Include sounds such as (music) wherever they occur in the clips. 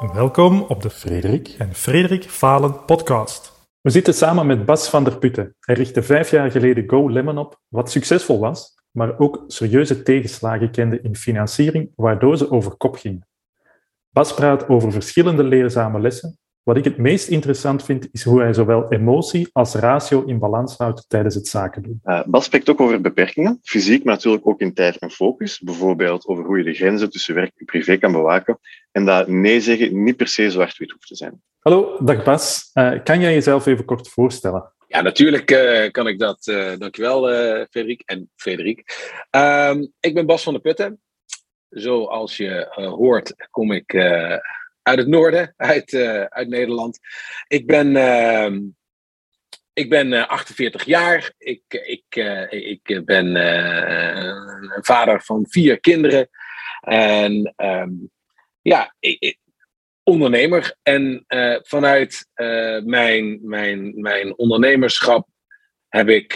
Welkom op de Frederik en Frederik Falen podcast. We zitten samen met Bas van der Putten. Hij richtte vijf jaar geleden Go Lemon op, wat succesvol was, maar ook serieuze tegenslagen kende in financiering, waardoor ze over kop gingen. Bas praat over verschillende leerzame lessen. Wat ik het meest interessant vind, is hoe hij zowel emotie als ratio in balans houdt tijdens het zaken doen. Uh, Bas spreekt ook over beperkingen, fysiek, maar natuurlijk ook in tijd en focus. Bijvoorbeeld over hoe je de grenzen tussen werk en privé kan bewaken. En dat nee zeggen niet per se zwart-wit hoeft te zijn. Hallo, dag Bas. Uh, kan jij jezelf even kort voorstellen? Ja, natuurlijk uh, kan ik dat. dankjewel, Frederik en Frederik. Ehm, ik ben Bas van der Putten. Zoals je hoort, kom ik uit het noorden, uit, uh, uit Nederland. Ik ben, uh, ik ben 48 eh, jaar. Ik, ik, uh, ik ben een vader van vier kinderen. En um, ja, ik, ondernemer. En vanuit mijn, mijn, mijn ondernemerschap heb ik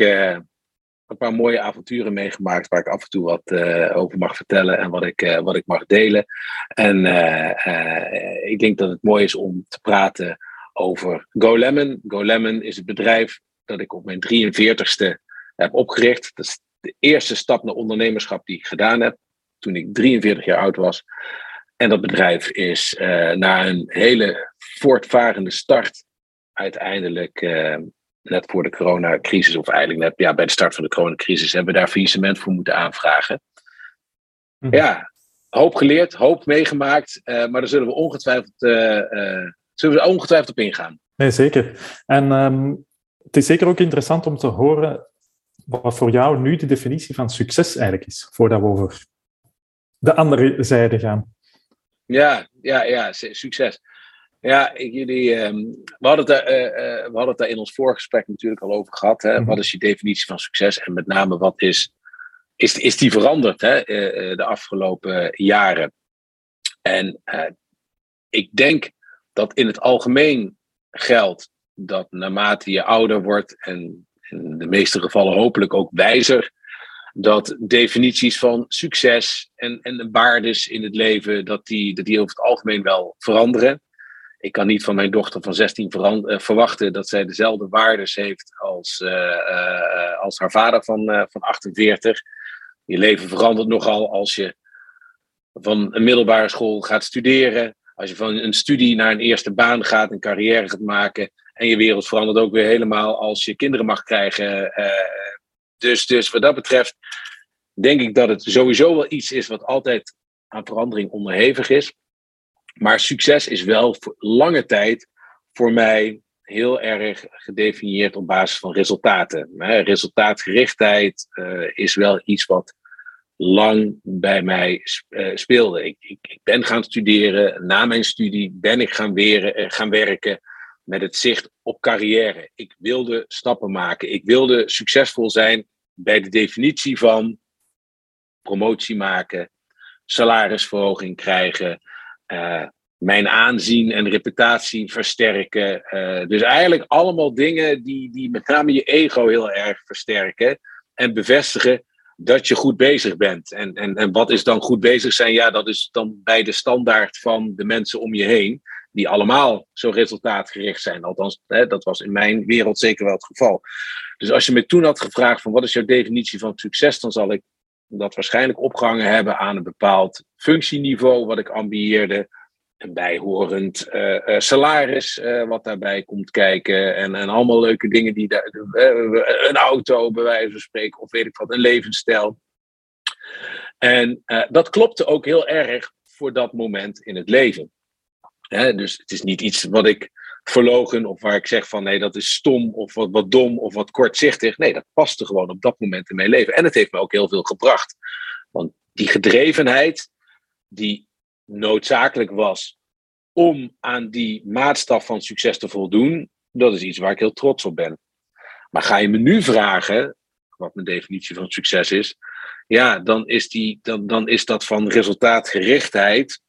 een paar mooie avonturen meegemaakt waar ik af en toe wat uh, over mag vertellen en wat ik, uh, wat ik mag delen. En uh, ik denk dat het mooi is om te praten over GoLemon. GoLemon is het bedrijf dat ik op mijn 43ste heb opgericht. Dat is de eerste stap naar ondernemerschap die ik gedaan heb toen ik 43 jaar oud was. En dat bedrijf is na een hele voortvarende start uiteindelijk net voor de coronacrisis, of eigenlijk net ja, bij de start van de coronacrisis, hebben we daar faillissement voor moeten aanvragen. Mhm. Ja, hoop geleerd, hoop meegemaakt, uh, maar daar zullen we ongetwijfeld, uh, uh, zullen we ongetwijfeld op ingaan. Nee, zeker. En um, het is zeker ook interessant om te horen wat voor jou nu de definitie van succes eigenlijk is, voordat we over de andere zijde gaan. Ja, ja, ja, succes. Ja, jullie, ehm, we, hadden het daar, uh, uh, we hadden het daar in ons voorgesprek natuurlijk al over gehad. Hè? Mhm. Wat is je definitie van succes? En met name, wat is, is, is die veranderd hè? Uh, de afgelopen jaren? En ik denk dat in het algemeen geldt dat naarmate je ouder wordt en in de meeste gevallen hopelijk ook wijzer, dat definities van succes en, en waardes in het leven, dat die, dat die over het algemeen wel veranderen ik kan niet van mijn dochter van 16 uh, eh, verwachten dat zij dezelfde waardes heeft als, uh, uh, als haar vader van, van 48. Je leven verandert nogal als je van een middelbare school gaat studeren. Als je van een studie naar een eerste baan gaat, een carrière gaat maken. En je wereld verandert ook weer helemaal als je kinderen mag krijgen. dus, dus wat dat betreft denk ik dat het sowieso wel iets is wat altijd aan verandering onderhevig is. Maar succes is wel voor lange tijd voor mij heel erg gedefinieerd op basis van resultaten. Resultaatgerichtheid uh, is wel iets wat lang bij mij uh, speelde. Ik, ik, ik, ben gaan studeren. Na mijn studie ben ik gaan, uh, gaan werken met het zicht op carrière. Ik wilde stappen maken. Ik wilde succesvol zijn bij de definitie van promotie maken, salarisverhoging krijgen, uh, mijn aanzien en reputatie versterken. Uh, dus eigenlijk allemaal dingen die, die met name je ego heel erg versterken en bevestigen dat je goed bezig bent. En, en, en wat is dan goed bezig zijn? Ja, dat is dan bij de standaard van de mensen om je heen, die allemaal zo resultaatgericht zijn. Althans, hè, dat was in mijn wereld zeker wel het geval. Dus als je me toen had gevraagd van wat is jouw definitie van succes, dan zal ik dat waarschijnlijk opgehangen hebben aan een bepaald functieniveau wat ik ambieerde. Een bijhorend uh, salaris uh, wat daarbij komt kijken. En, en allemaal leuke dingen die daar. een auto, bij wijze van spreken, of weet ik wat, een levensstijl. En dat klopte ook heel erg voor dat moment in het leven. Hè, dus het is niet iets wat ik verlogen of waar ik zeg van nee, dat is stom of wat, wat dom of wat kortzichtig. Nee, dat paste gewoon op dat moment in mijn leven. En het heeft me ook heel veel gebracht. Want die gedrevenheid die noodzakelijk was om aan die maatstaf van succes te voldoen, dat is iets waar ik heel trots op ben. Maar ga je me nu vragen, wat mijn definitie van succes is, ja, dan is, die, dan, dan is dat van resultaatgerichtheid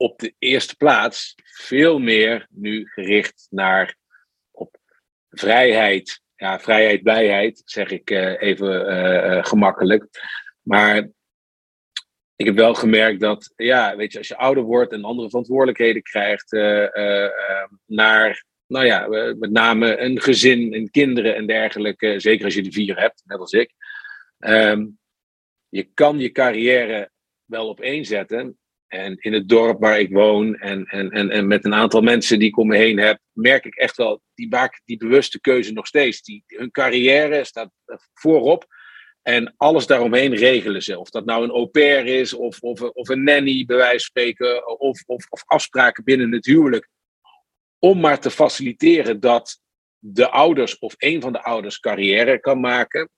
op de eerste plaats veel meer nu gericht naar op vrijheid. Ja, vrijheid, blijheid, zeg ik uh, even uh, uh, gemakkelijk. Maar ik heb wel gemerkt dat, ja, weet je, als je ouder wordt en andere verantwoordelijkheden krijgt, naar, nou ja, met name een gezin en kinderen en dergelijke, zeker als je de vier hebt, net als ik. Ehm, je kan je carrière wel op één zetten. En in het dorp waar ik woon en, en, en, en met een aantal mensen die ik om me heen heb, merk ik echt wel, die maken die bewuste keuze nog steeds. Die, hun carrière staat voorop en alles daaromheen regelen ze. Of dat nou een au pair is, of, of, of een nanny, bij wijze van spreken, of, of, of afspraken binnen het huwelijk. Om maar te faciliteren dat de ouders of een van de ouders carrière kan maken.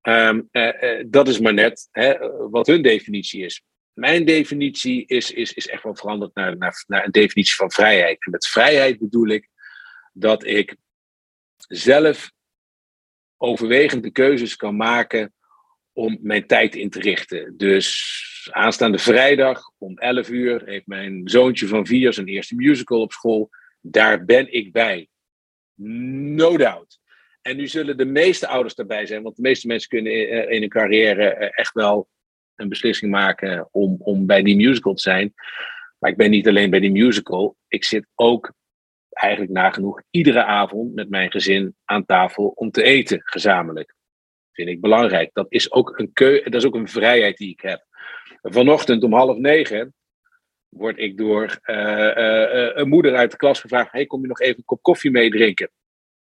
Ehm, eh, eh, dat is maar net hè, wat hun definitie is. Mijn definitie is, is, is echt wel veranderd naar, naar, naar een definitie van vrijheid. En met vrijheid bedoel ik dat ik zelf overwegend de keuzes kan maken om mijn tijd in te richten. Dus aanstaande vrijdag om 11 uur heeft mijn zoontje van vier zijn eerste musical op school. Daar ben ik bij. No doubt. En nu zullen de meeste ouders daarbij zijn, want de meeste mensen kunnen in hun carrière eh, echt wel een beslissing maken om, om bij die musical te zijn. Maar ik ben niet alleen bij die musical. Ik zit ook eigenlijk nagenoeg iedere avond met mijn gezin aan tafel om te eten gezamenlijk. Vind ik belangrijk. Dat is ook een keu dat is ook een vrijheid die ik heb. Vanochtend om half negen word ik door uh, uh, een moeder uit de klas gevraagd: hey, kom je nog even een kop koffie mee drinken?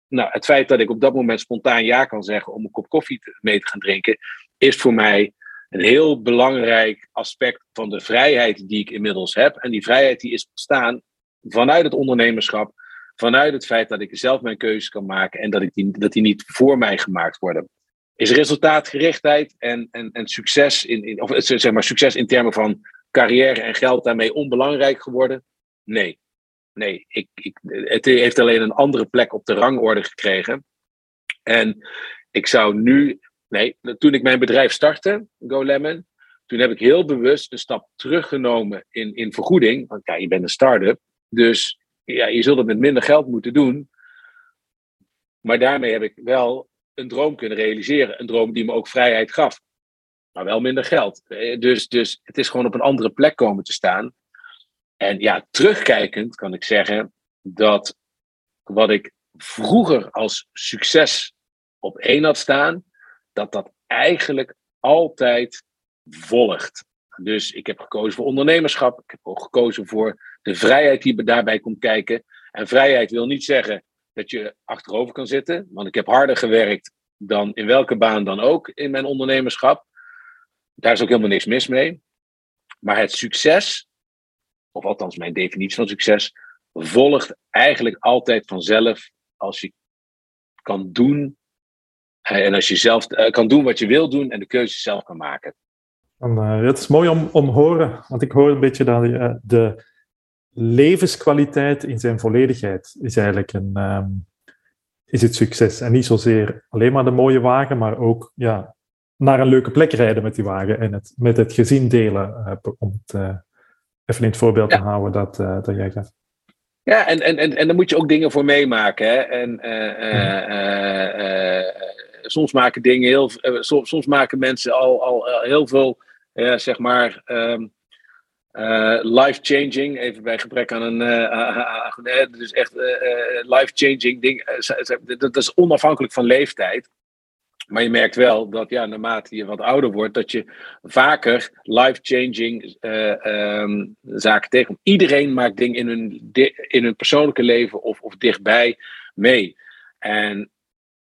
Nou, het feit dat ik op dat moment spontaan ja kan zeggen om een kop koffie mee te gaan drinken, is voor mij een heel belangrijk aspect van de vrijheid die ik inmiddels heb. En die vrijheid die is ontstaan vanuit het ondernemerschap, vanuit het feit dat ik zelf mijn keuzes kan maken en dat, ik die, dat die niet voor mij gemaakt worden. Is resultaatgerichtheid en, en, en succes, in, in, of zeg maar succes in termen van carrière en geld daarmee onbelangrijk geworden? Nee. Nee, ik, ik, het heeft alleen een andere plek op de rangorde gekregen. En ik zou nu Nee, toen ik mijn bedrijf startte, GoLemon, toen heb ik heel bewust een stap teruggenomen in, in vergoeding. Want ja, je bent een start-up. Dus ja, je zult het met minder geld moeten doen. Maar daarmee heb ik wel een droom kunnen realiseren. Een droom die me ook vrijheid gaf. Maar wel minder geld. Eh, dus, dus het is gewoon op een andere plek komen te staan. En ja, terugkijkend kan ik zeggen dat wat ik vroeger als succes op één had staan, dat dat eigenlijk altijd volgt. Dus ik heb gekozen voor ondernemerschap. Ik heb ook gekozen voor de vrijheid die daarbij komt kijken. En vrijheid wil niet zeggen dat je achterover kan zitten. Want ik heb harder gewerkt dan in welke baan dan ook in mijn ondernemerschap. Daar is ook helemaal niks mis mee. Maar het succes, of althans mijn definitie van succes, volgt eigenlijk altijd vanzelf als je kan doen en als je zelf eh, kan doen wat je wil doen en de keuze zelf kan maken. En, uh, het is mooi om, om horen, want ik hoor een beetje dat uh, de levenskwaliteit in zijn volledigheid is eigenlijk een, um, is het succes. En niet zozeer alleen maar de mooie wagen, maar ook ja, naar een leuke plek rijden met die wagen en het met het gezin delen. om het even in het voorbeeld ja. te houden dat, dat jij gaat. Ja, en, en, en, en daar moet je ook dingen voor meemaken. Hè? En soms maken dingen heel. Uh, soms, maken mensen al, al heel veel, uh, zeg maar. Uh, life-changing, even bij gebrek aan een. dus echt life-changing ding. dat is onafhankelijk van leeftijd. Maar je merkt wel dat ja, naarmate je wat ouder wordt, dat je vaker life-changing um, zaken tegenkomt. Iedereen maakt dingen in hun, in hun persoonlijke leven of, of dichtbij mee. En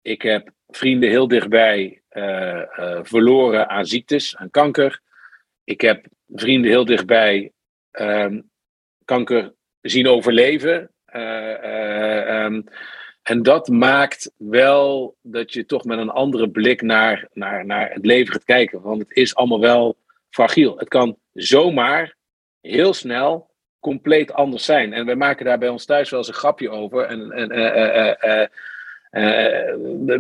ik heb vrienden heel dichtbij uh, uh, verloren aan ziektes, aan kanker. Ik heb vrienden heel dichtbij um, kanker zien overleven. Uh, um, en dat maakt wel dat je toch met een andere blik naar, naar, naar het leven gaat kijken. Want het is allemaal wel fragiel. Het kan zomaar heel snel compleet anders zijn. En wij maken daar bij ons thuis wel eens een grapje over. En, en,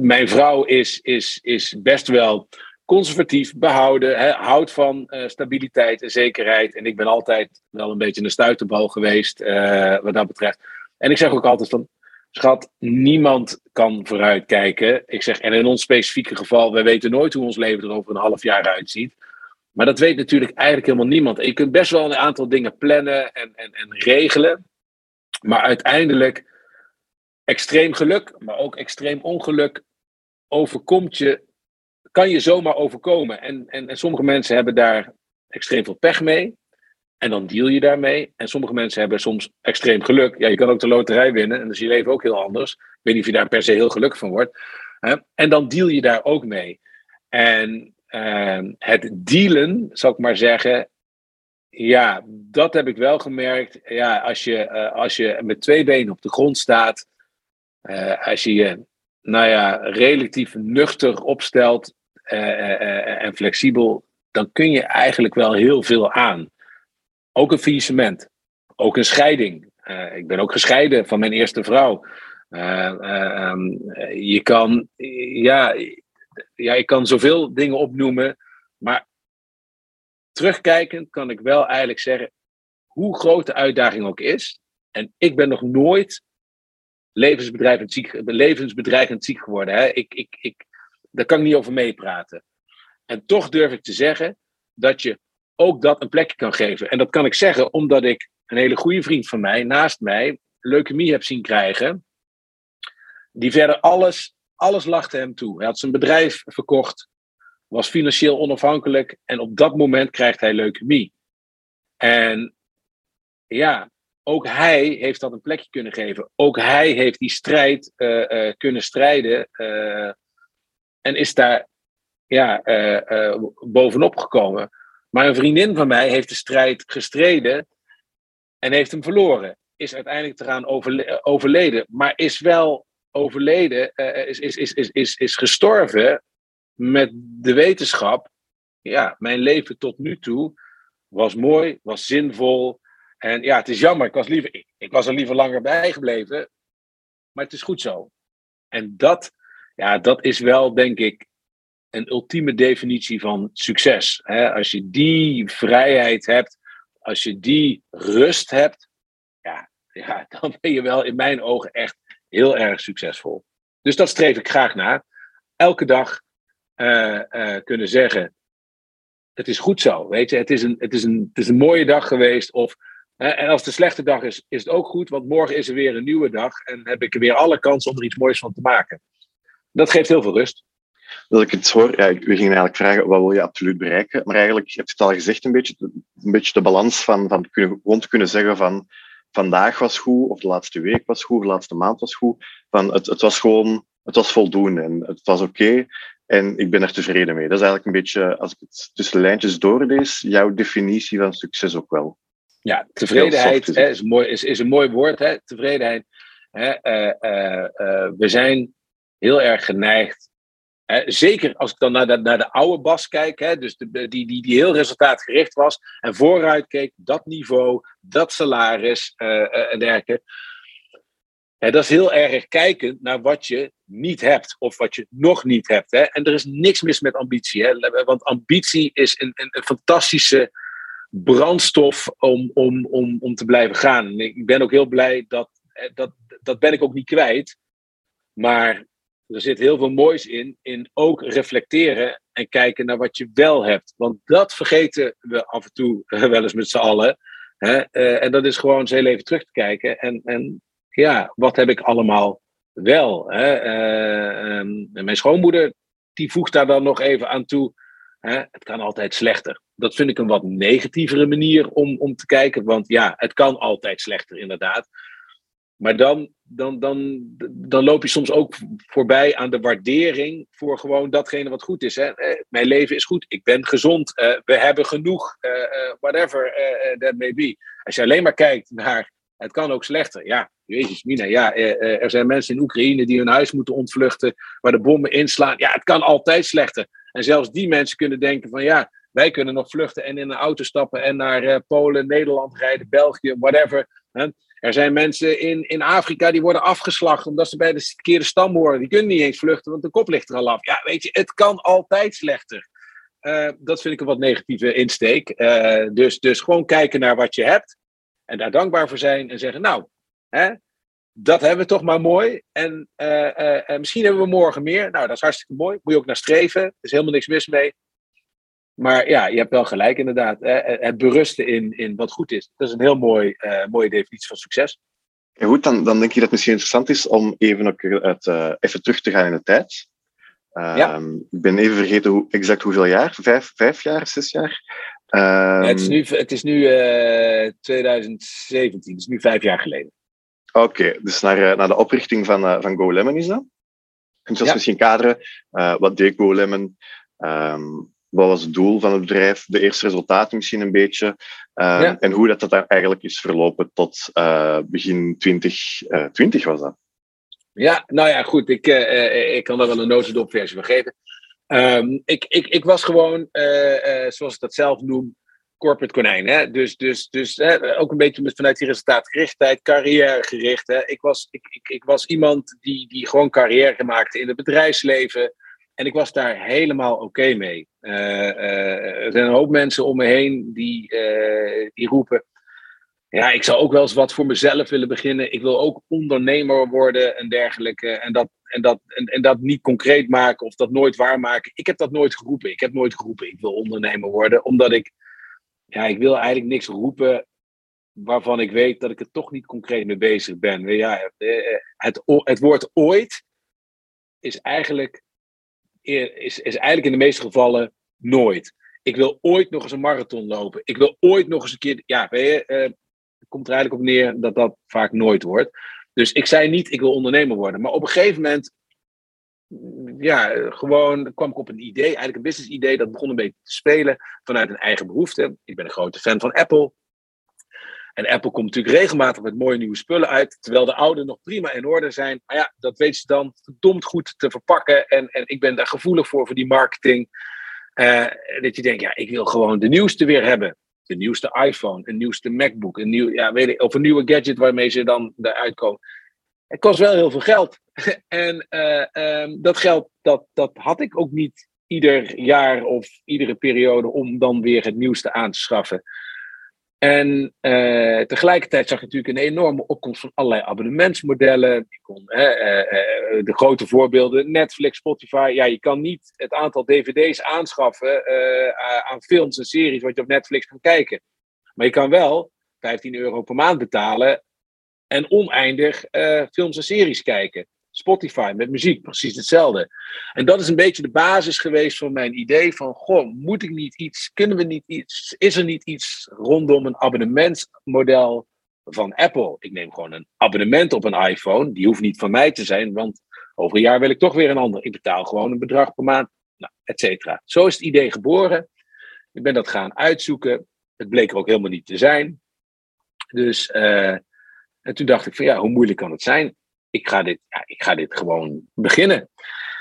mijn vrouw is, is, is best wel conservatief, behouden, hè, houdt van uh, stabiliteit en zekerheid. En ik ben altijd wel een beetje een stuiterbal geweest uh, wat dat betreft. En ik zeg ook altijd van, schat, niemand kan vooruitkijken. Ik zeg, en in ons specifieke geval, we weten nooit hoe ons leven er over een half jaar uitziet. Maar dat weet natuurlijk eigenlijk helemaal niemand. Je kunt best wel een aantal dingen plannen en, en, en regelen. Maar uiteindelijk extreem geluk, maar ook extreem ongeluk overkomt je, kan je zomaar overkomen. En, en, en sommige mensen hebben daar extreem veel pech mee. En dan deal je daarmee. En sommige mensen hebben soms extreem geluk. Ja, je kan ook de loterij winnen. En dan is je leven ook heel anders. Ik weet niet of je daar per se heel gelukkig van wordt. En dan deal je daar ook mee. En uh, het dealen, zal ik maar zeggen. Ja, dat heb ik wel gemerkt. Ja, als je, uh, als je met twee benen op de grond staat. Uh, als je je, nou ja, relatief nuchter opstelt. Eh, en flexibel. Dan kun je eigenlijk wel heel veel aan. Ook een faillissement. Ook een scheiding. ik ben ook gescheiden van mijn eerste vrouw. Um, je kan, ja, ja, ik kan zoveel dingen opnoemen, maar terugkijkend kan ik wel eigenlijk zeggen, hoe groot de uitdaging ook is, en ik ben nog nooit levensbedreigend ziek, levensbedreigend ziek geworden. Hè? Ik, ik, ik, daar kan ik niet over meepraten. En toch durf ik te zeggen dat je ook dat een plekje kan geven. En dat kan ik zeggen omdat ik een hele goede vriend van mij naast mij leukemie heb zien krijgen. Die verder alles alles lachte hem toe. Hij had zijn bedrijf verkocht, was financieel onafhankelijk en op dat moment krijgt hij leukemie. En ja, ook hij heeft dat een plekje kunnen geven. Ook hij heeft die strijd uh, uh, kunnen strijden uh, en is daar ja, bovenop gekomen. Maar een vriendin van mij heeft de strijd gestreden en heeft hem verloren. Is uiteindelijk eraan overle overleden, maar is wel overleden, is, is, is, is, is, is gestorven met de wetenschap. Ja, mijn leven tot nu toe was mooi, was zinvol. En ja, het is jammer, ik was, liever, ik, ik was er liever langer bij gebleven. Maar het is goed zo. En dat, ja, dat is wel, denk ik, een ultieme definitie van succes. Hè? Als je die vrijheid hebt, als je die rust hebt, ja, (laughs) ja, dan ben je wel in mijn ogen echt heel erg succesvol. Dus dat streef ik graag naar. Elke dag uh, uh, kunnen zeggen: Het is goed zo. Weet je, het is een, het is een, het is een mooie dag geweest. Of, en als het een slechte dag is, is het ook goed, want morgen is er weer een nieuwe dag. En heb ik er weer alle kans om er iets moois van te maken. Dat geeft heel veel rust. Als ik het hoor, ja, we gingen eigenlijk vragen wat wil je absoluut bereiken. Maar eigenlijk heb je het al gezegd, een beetje, een beetje de balans van, van kunnen, gewoon zeggen van vandaag was goed, of de laatste week was goed, of de laatste maand was goed. Van het, het was gewoon, het was voldoende en het was oké. en ik ben er tevreden mee. Dat is eigenlijk een beetje, als ik het tussen lijntjes doorlees, jouw definitie van succes ook wel. Ja, tevredenheid hè, is, een mooi, is, is een mooi woord. Hè? Tevredenheid. Hè? Uh, uh, uh, we zijn heel erg geneigd zeker als ik dan naar de, naar de oude Bas kijk, hè, dus de, die, die, die heel resultaatgericht was en vooruit keek, dat niveau, dat salaris en dergelijke. dat is heel erg kijkend naar wat je niet hebt of wat je nog niet hebt. Hè. En er is niks mis met ambitie, hè, want ambitie is een, een, een fantastische brandstof om, om, om, om te blijven gaan. ik ben ook heel blij dat, dat, dat ben ik ook niet kwijt. Maar er zit heel veel moois in, in ook reflecteren en kijken naar wat je wel hebt. Want dat vergeten we af en toe wel eens met z'n allen. Uh, en dat is gewoon eens heel even terug te kijken. En, en ja, wat heb ik allemaal wel? Hè? Um, mijn schoonmoeder, die voegt daar dan nog even aan toe. Hè? Het kan altijd slechter. Dat vind ik een wat negatievere manier om, om te kijken. Want ja, het kan altijd slechter, inderdaad. Maar dan, dan, dan, dan loop je soms ook voorbij aan de waardering voor gewoon datgene wat goed is. Hè? Eh, mijn leven is goed, ik ben gezond, uh, we hebben genoeg, uh, whatever that may be. Als je alleen maar kijkt naar het kan ook slechter. Ja, Jezus, Mina, ja, er zijn mensen in Oekraïne die hun huis moeten ontvluchten, waar de bommen inslaan. Ja, het kan altijd slechter. En zelfs die mensen kunnen denken van ja, wij kunnen nog vluchten en in een auto stappen en naar Polen, Nederland rijden, België, whatever. Hè? Er zijn mensen in, in Afrika die worden afgeslacht omdat ze bij de verkeerde stam horen. Die kunnen niet eens vluchten, want de kop ligt er al af. Ja, weet je, het kan altijd slechter. Uh, dat vind ik een wat negatieve insteek. Uh, dus, dus gewoon kijken naar wat je hebt. En daar dankbaar voor zijn en zeggen, nou, hè, dat hebben we toch maar mooi. En uh, misschien hebben we morgen meer. Nou, dat is hartstikke mooi. Moet je ook naar streven. Er is helemaal niks mis mee. Maar ja, je hebt wel gelijk inderdaad. Het berusten in, in wat goed is. Dat is een heel mooi, uh, mooie definitie van succes. Ja, goed, dan, dan denk je dat het misschien interessant is om even, ook het, uh, even terug te gaan in de tijd. Uh, ja. Ehm, ik ben even vergeten hoe, exact hoeveel jaar. Vijf, vijf jaar, zes jaar? ja, het is nu, het is nu 2017, het is nu vijf jaar geleden. Oké, dus naar, naar de oprichting van, van GoLemon is dat? Kun je ja. misschien kaderen? wat deed GoLemon? Um, wat was het doel van het bedrijf, de eerste resultaten misschien een beetje, uh, en hoe dat, dat eigenlijk is verlopen tot uh, begin 2020 uh, was dat. Ja, nou ja, goed, ik, uh, ik kan daar wel een notendop versie van geven. Um, ik, ik, ik was gewoon, zoals ik dat zelf noem, corporate konijn. Hè? Dus, dus, dus ook een beetje vanuit die resultaatgerichtheid, carrièregericht. Hè? Ik, was, ik, ik, ik was iemand die, die gewoon carrière maakte in het bedrijfsleven. En ik was daar helemaal oké mee. Uh, uh, er zijn een hoop mensen om me heen die, uh, die roepen. Ja, ik zou ook wel eens wat voor mezelf willen beginnen. Ik wil ook ondernemer worden en dergelijke. En dat, en dat, en, en dat niet concreet maken of dat nooit waarmaken. Ik heb dat nooit geroepen. Ik heb nooit geroepen, ik wil ondernemer worden. Omdat ik, ja, ik wil eigenlijk niks roepen waarvan ik weet dat ik er toch niet concreet mee bezig ben. Ja, het, het woord ooit is eigenlijk is, is eigenlijk in de meeste gevallen nooit. Ik wil ooit nog eens een marathon lopen. Ik wil ooit nog eens een keer. Ja, weet je, uh, het komt er eigenlijk op neer dat dat vaak nooit wordt. Dus ik zei niet, ik wil ondernemer worden. Maar op een gegeven moment, ja, gewoon kwam ik op een idee, eigenlijk een business idee, dat begon een beetje te spelen vanuit een eigen behoefte. Ik ben een grote fan van Apple. En Apple komt natuurlijk regelmatig met mooie nieuwe spullen uit, terwijl de oude nog prima in orde zijn. Maar ja, dat weet ze dan verdomd goed te verpakken. En, en ik ben daar gevoelig voor, voor die marketing. Uh, dat je denkt, ja, ik wil gewoon de nieuwste weer hebben. De nieuwste iPhone, een nieuwste MacBook, een nieuw, ja, weet of een nieuwe gadget waarmee ze dan eruit komen. Het kost wel heel veel geld. (laughs) en uh, um, dat geld, dat, dat had ik ook niet ieder jaar of iedere periode om dan weer het nieuwste aan te schaffen. En uh, tegelijkertijd zag je natuurlijk een enorme opkomst van allerlei abonnementsmodellen. uh, de grote voorbeelden, Netflix, Spotify. Ja, je kan niet het aantal dvd's aanschaffen aan films en series wat je op Netflix kan kijken. Maar je kan wel 15 euro per maand betalen en oneindig films en series kijken. Spotify met muziek, precies hetzelfde. En dat is een beetje de basis geweest van mijn idee van, goh, moet ik niet iets, kunnen we niet iets, is er niet iets rondom een abonnementsmodel van Apple? Ik neem gewoon een abonnement op een iPhone, die hoeft niet van mij te zijn, want over een jaar wil ik toch weer een ander. Ik betaal gewoon een bedrag per maand, nou, et cetera. Zo is het idee geboren. Ik ben dat gaan uitzoeken. Het bleek er ook helemaal niet te zijn. Dus, uh, en toen dacht ik van ja, hoe moeilijk kan het zijn? Ik ga dit, ik ga dit gewoon beginnen.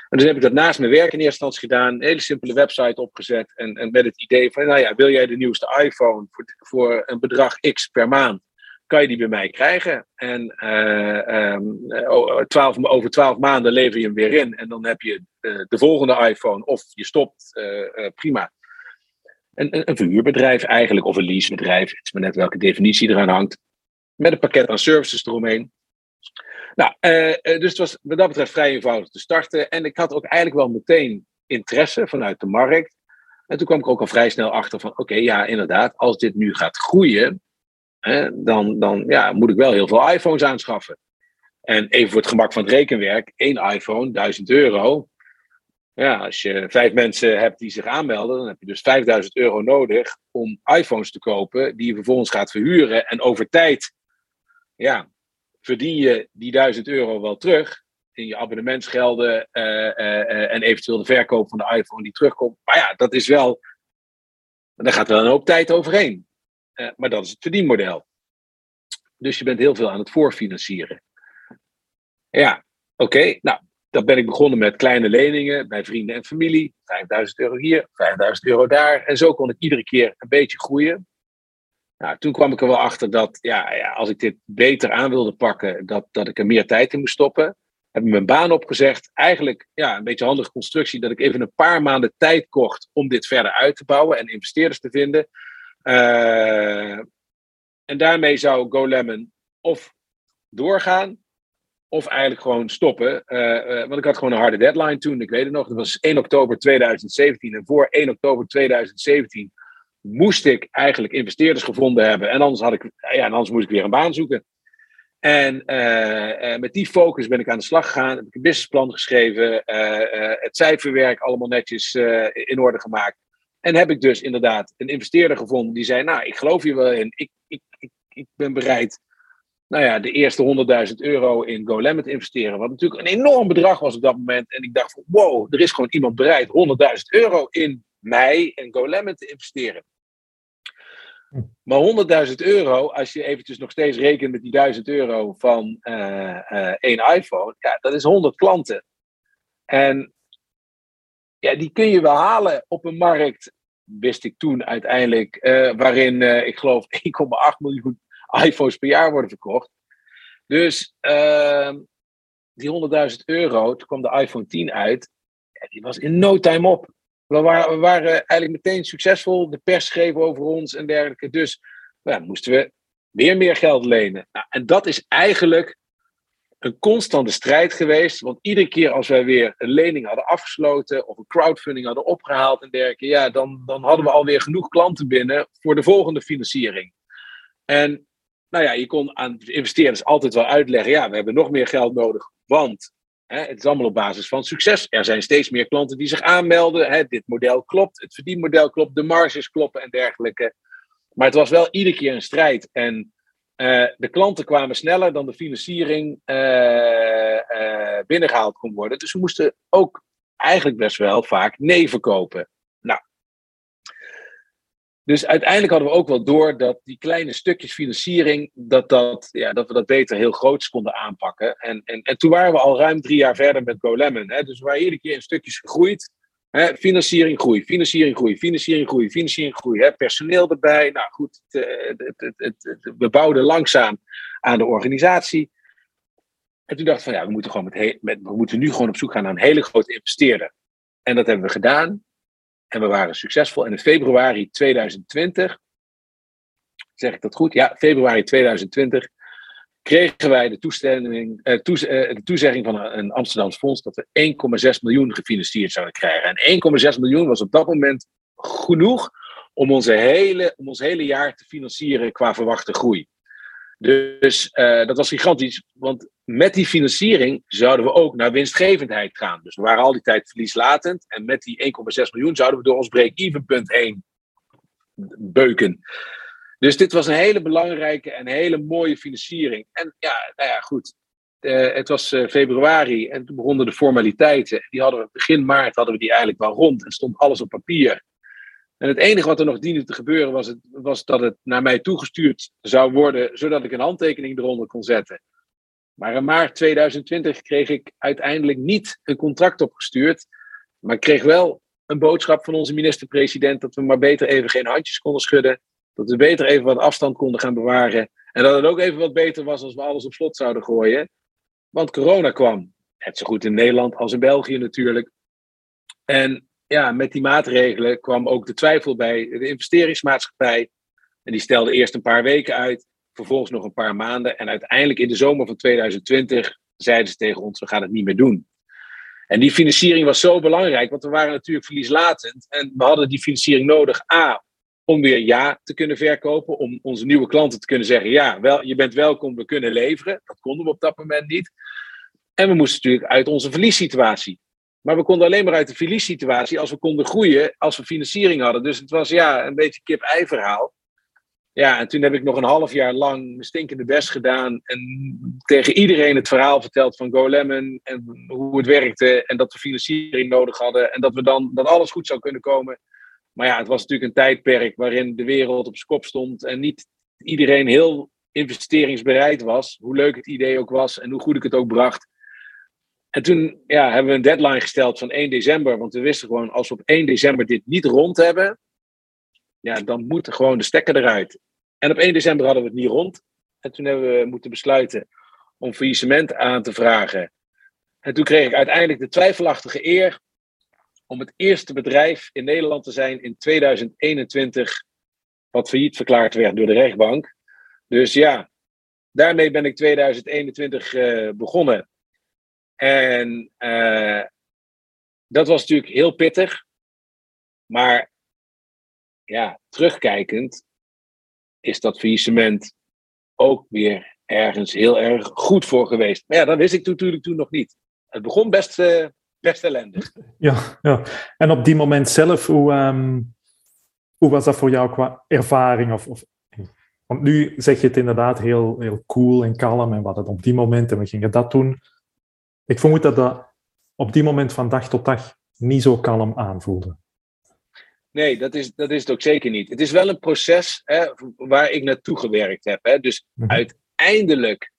En dus heb ik dat naast mijn werk in eerste instantie gedaan. Een hele simpele website opgezet. En, en met het idee van, nou ja, wil jij de nieuwste iPhone voor, voor een bedrag X per maand? Kan je die bij mij krijgen? En uh, um, 12, over twaalf maanden lever je hem weer in. En dan heb je de volgende iPhone. Of je stopt, prima. Een, een, een verhuurbedrijf eigenlijk, of een leasebedrijf. Het is maar net welke definitie eraan hangt. Met een pakket aan services eromheen. Nou, uh, dus het was wat dat betreft vrij eenvoudig te starten. En ik had ook eigenlijk wel meteen interesse vanuit de markt. En toen kwam ik ook al vrij snel achter van, oké, ja, inderdaad, als dit nu gaat groeien, hè, dan, dan ja, moet ik wel heel veel iPhones aanschaffen. En even voor het gemak van het rekenwerk, één iPhone, 1000 euro. Ja, als je vijf mensen hebt die zich aanmelden, dan heb je dus 5000 euro nodig om iPhones te kopen, die je vervolgens gaat verhuren. En over tijd, ja, verdien je die 1000 euro wel terug in je abonnementsgelden uh, uh, en eventueel de verkoop van de iPhone die terugkomt. Maar ja, dat is wel, daar gaat wel een hoop tijd overheen. maar dat is het verdienmodel. Dus je bent heel veel aan het voorfinancieren. Ja, oké. Nou, dan ben ik begonnen met kleine leningen bij vrienden en familie. 5000 euro hier, 5000 euro daar. En zo kon ik iedere keer een beetje groeien. Nou, toen kwam ik er wel achter dat ja, ja, als ik dit beter aan wilde pakken, dat, dat ik er meer tijd in moest stoppen. Heb ik mijn baan opgezegd. Eigenlijk ja, een beetje handige constructie dat ik even een paar maanden tijd kocht om dit verder uit te bouwen en investeerders te vinden. Uh, en daarmee zou GoLemon of doorgaan, of eigenlijk gewoon stoppen. Uh, want ik had gewoon een harde deadline toen. Ik weet het nog, dat was 1 oktober 2017. En voor 1 oktober 2017 moest ik eigenlijk investeerders gevonden hebben. En anders, had ik, ja, en anders moest ik weer een baan zoeken. En uh, met die focus ben ik aan de slag gegaan. Heb ik een businessplan geschreven. het cijferwerk allemaal netjes in orde gemaakt. En heb ik dus inderdaad een investeerder gevonden die zei: Nou, ik geloof hier wel in. Ik, ik, ik, ik ben bereid nou ja, de eerste 100.000 euro in GoLem te investeren. Wat natuurlijk een enorm bedrag was op dat moment. En ik dacht van wow, er is gewoon iemand bereid 100.000 euro in mij en GoLem te investeren. Hm. Maar 100.000 euro, als je eventjes nog steeds rekent met die 1000 euro van uh, uh, één iPhone, ja, dat is 100 klanten. En ja, die kun je wel halen op een markt, wist ik toen uiteindelijk, uh, waarin ik geloof (laughs) 1,8 miljoen iPhones per jaar worden verkocht. Dus uh, die 100.000 euro, toen kwam de iPhone 10 uit, ja, die was in no time op. We waren, we waren eigenlijk meteen succesvol, de pers schreef over ons en dergelijke. Dus ja, moesten we weer meer geld lenen. Nou, en dat is eigenlijk een constante strijd geweest. Want iedere keer als wij weer een lening hadden afgesloten of een crowdfunding hadden opgehaald en dergelijke, ja, dan, dan hadden we alweer genoeg klanten binnen voor de volgende financiering. En nou ja, je kon aan investeerders altijd wel uitleggen, ja, we hebben nog meer geld nodig, want het is allemaal op basis van succes. Er zijn steeds meer klanten die zich aanmelden. Dit model klopt, het verdienmodel klopt, de marges kloppen en dergelijke. Maar het was wel iedere keer een strijd. En uh, de klanten kwamen sneller dan de financiering uh, uh, binnengehaald kon worden. Dus we moesten ook eigenlijk best wel vaak nee verkopen. Dus uiteindelijk hadden we ook wel door dat die kleine stukjes financiering, dat, dat, ja, dat we dat beter heel groots konden aanpakken. En, en, en toen waren we al ruim drie jaar verder met GoLemon. Hè? Dus we waren iedere keer in stukjes gegroeid. Hè? Financiering groei, financiering groei, financiering groei, financiering groei. Hè? Personeel erbij. Nou goed, het, het, het, we bouwden langzaam aan de organisatie. En toen dachten we van ja, we moeten, gewoon met, met, we moeten nu gewoon op zoek gaan naar een hele grote investeerder. En dat hebben we gedaan. En we waren succesvol. En in februari 2020, zeg ik dat goed? Ja, februari 2020 kregen wij de, toestemming, eh, eh, de toezegging van een, een Amsterdams fonds dat we 1,6 miljoen gefinancierd zouden krijgen. En 1,6 miljoen was op dat moment genoeg om, onze hele, om ons hele jaar te financieren qua verwachte groei. Dus uh, dat was gigantisch, want met die financiering zouden we ook naar winstgevendheid gaan. Dus we waren al die tijd verlieslatend en met die 1,6 miljoen zouden we door ons break-even punt heen beuken. Dus dit was een hele belangrijke en hele mooie financiering. En ja, nou ja, goed. Uh, het was uh, februari en toen begonnen de formaliteiten. Die hadden we begin maart hadden we die eigenlijk wel rond en stond alles op papier. En het enige wat er nog diende te gebeuren was, het, was dat het naar mij toegestuurd zou worden, zodat ik een handtekening eronder kon zetten. Maar in maart 2020 kreeg ik uiteindelijk niet een contract opgestuurd, maar ik kreeg wel een boodschap van onze minister-president dat we maar beter even geen handjes konden schudden, dat we beter even wat afstand konden gaan bewaren en dat het ook even wat beter was als we alles op slot zouden gooien. Want corona kwam, net zo goed in Nederland als in België natuurlijk. En ja, met die maatregelen kwam ook de twijfel bij de investeringsmaatschappij. En die stelde eerst een paar weken uit, vervolgens nog een paar maanden. En uiteindelijk in de zomer van 2020 zeiden ze tegen ons: we gaan het niet meer doen. En die financiering was zo belangrijk, want we waren natuurlijk verlieslatend. En we hadden die financiering nodig. A, om weer ja te kunnen verkopen. Om onze nieuwe klanten te kunnen zeggen: ja, wel, je bent welkom, we kunnen leveren. Dat konden we op dat moment niet. En we moesten natuurlijk uit onze verliessituatie. Maar we konden alleen maar uit de verliessituatie als we konden groeien, als we financiering hadden. Dus het was ja, een beetje kip-ei verhaal. Ja, en toen heb ik nog een half jaar lang mijn stinkende best gedaan. En tegen iedereen het verhaal verteld van GoLemon. En hoe het werkte. En dat we financiering nodig hadden. En dat, we dan, dat alles goed zou kunnen komen. Maar ja, het was natuurlijk een tijdperk waarin de wereld op zijn kop stond. En niet iedereen heel investeringsbereid was. Hoe leuk het idee ook was en hoe goed ik het ook bracht. En toen ja, hebben we een deadline gesteld van 1 december. Want we wisten gewoon, als we op 1 december dit niet rond hebben, ja, dan moet gewoon de stekker eruit. En op 1 december hadden we het niet rond. En toen hebben we moeten besluiten om faillissement aan te vragen. En toen kreeg ik uiteindelijk de twijfelachtige eer om het eerste bedrijf in Nederland te zijn in 2021 wat failliet verklaard werd door de rechtbank. Dus ja, daarmee ben ik 2021 uh, begonnen. En uh, dat was natuurlijk heel pittig. Maar ja, terugkijkend is dat faillissement ook weer ergens heel erg goed voor geweest. Maar ja, dat wist ik natuurlijk toen nog niet. Het begon best, uh, best ellendig. Ja, ja, en op die moment zelf, hoe, um, hoe was dat voor jou qua ervaring? Of, of, want nu zeg je het inderdaad heel, heel cool en kalm en wat het op die moment en we gingen dat doen. Ik vermoed dat dat op die moment van dag tot dag niet zo kalm aanvoelde. Nee, dat is, dat is het ook zeker niet. Het is wel een proces hè, waar ik naartoe gewerkt heb. Hè. Dus mm uiteindelijk,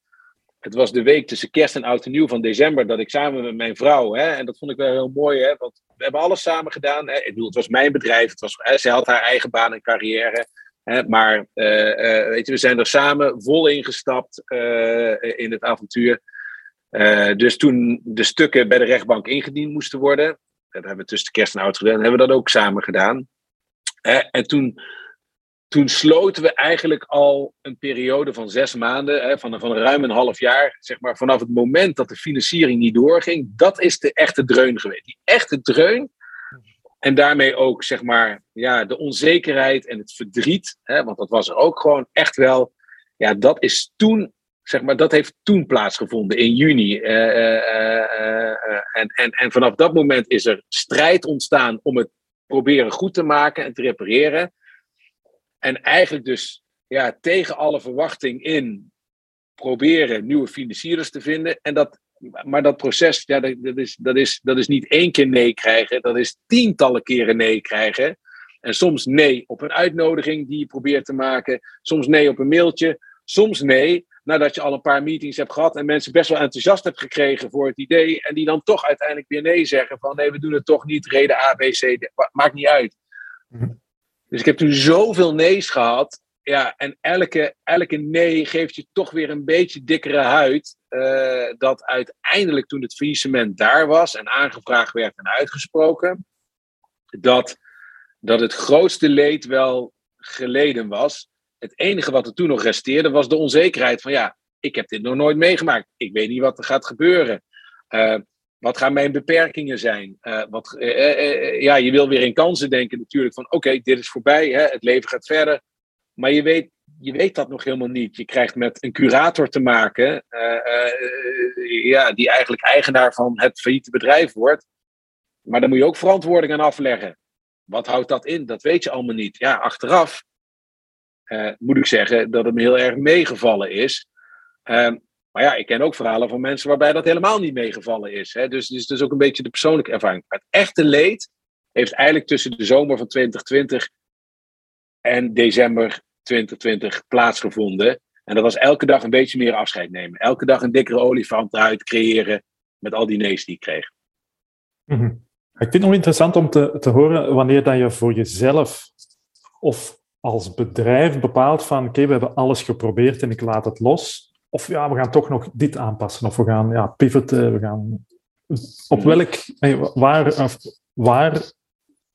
het was de week tussen kerst en oud en nieuw van december, dat ik samen met mijn vrouw, hè, en dat vond ik wel heel mooi, hè, want we hebben alles samen gedaan. Hè. Ik bedoel, het was mijn bedrijf, het was, hè, zij had haar eigen baan en carrière. Hè, maar uh, uh, weet je, we zijn er samen vol ingestapt uh, in het avontuur. Dus toen de stukken bij de rechtbank ingediend moesten worden, dat hebben we tussen kerst en oud gedaan. hebben we dat ook samen gedaan. en toen, toen sloten we eigenlijk al een periode van zes maanden, van, van ruim een half jaar, zeg maar, vanaf het moment dat de financiering niet doorging. Dat is de echte dreun geweest. Die echte dreun. En daarmee ook, zeg maar, ja, de onzekerheid en het verdriet. Want dat was er ook gewoon echt wel. Ja, dat is toen zeg maar, dat heeft toen plaatsgevonden in juni. Uh, uh, en, en, en vanaf dat moment is er strijd ontstaan om het proberen goed te maken en te repareren. En eigenlijk dus ja, tegen alle verwachting in proberen nieuwe financiers te vinden. En dat, maar dat proces, ja, dat, is, dat, is, dat is niet één keer nee krijgen, dat is tientallen keren nee krijgen. En soms nee op een uitnodiging die je probeert te maken, soms nee op een mailtje, soms nee nadat je al een paar meetings hebt gehad en mensen best wel enthousiast hebt gekregen voor het idee. En die dan toch uiteindelijk weer nee zeggen van nee, we doen het toch niet, reden A, B, C, maakt niet uit. Mhm. Dus ik heb toen zoveel nee's gehad. Ja, en elke, elke nee geeft je toch weer een beetje dikkere huid. Uh, dat uiteindelijk toen het faillissement daar was en aangevraagd werd en uitgesproken, dat, dat het grootste leed wel geleden was het enige wat er toen nog resteerde was de onzekerheid van ja, ik heb dit nog nooit meegemaakt. Ik weet niet wat er gaat gebeuren. Uh, wat gaan mijn beperkingen zijn? Uh, wat, uh, ja, je wil weer in kansen denken natuurlijk van oké, dit is voorbij, hè, het leven gaat verder. Maar je weet, je weet dat nog helemaal niet. Je krijgt met een curator te maken, ja, die eigenlijk eigenaar van het failliete bedrijf wordt. Maar daar moet je ook verantwoording aan afleggen. Wat houdt dat in? Dat weet je allemaal niet. Ja, achteraf uh, moet ik zeggen dat het me heel erg meegevallen is. Uh, maar ja, ik ken ook verhalen van mensen waarbij dat helemaal niet meegevallen is. Hè? Dus, dus, dus ook een beetje de persoonlijke ervaring. het echte leed heeft eigenlijk tussen de zomer van 2020 en december 2020 plaatsgevonden. En dat was elke dag een beetje meer afscheid nemen. Elke dag een dikkere olifant uit creëren met al die nee's die ik kreeg. Mm Ik vind het nog interessant om te, te horen wanneer dat je voor jezelf of als bedrijf bepaalt van oké, we hebben alles geprobeerd en ik laat het los. Of ja, we gaan toch nog dit aanpassen. Of we gaan ja, pivoten. We gaan... Op welk, waar, waar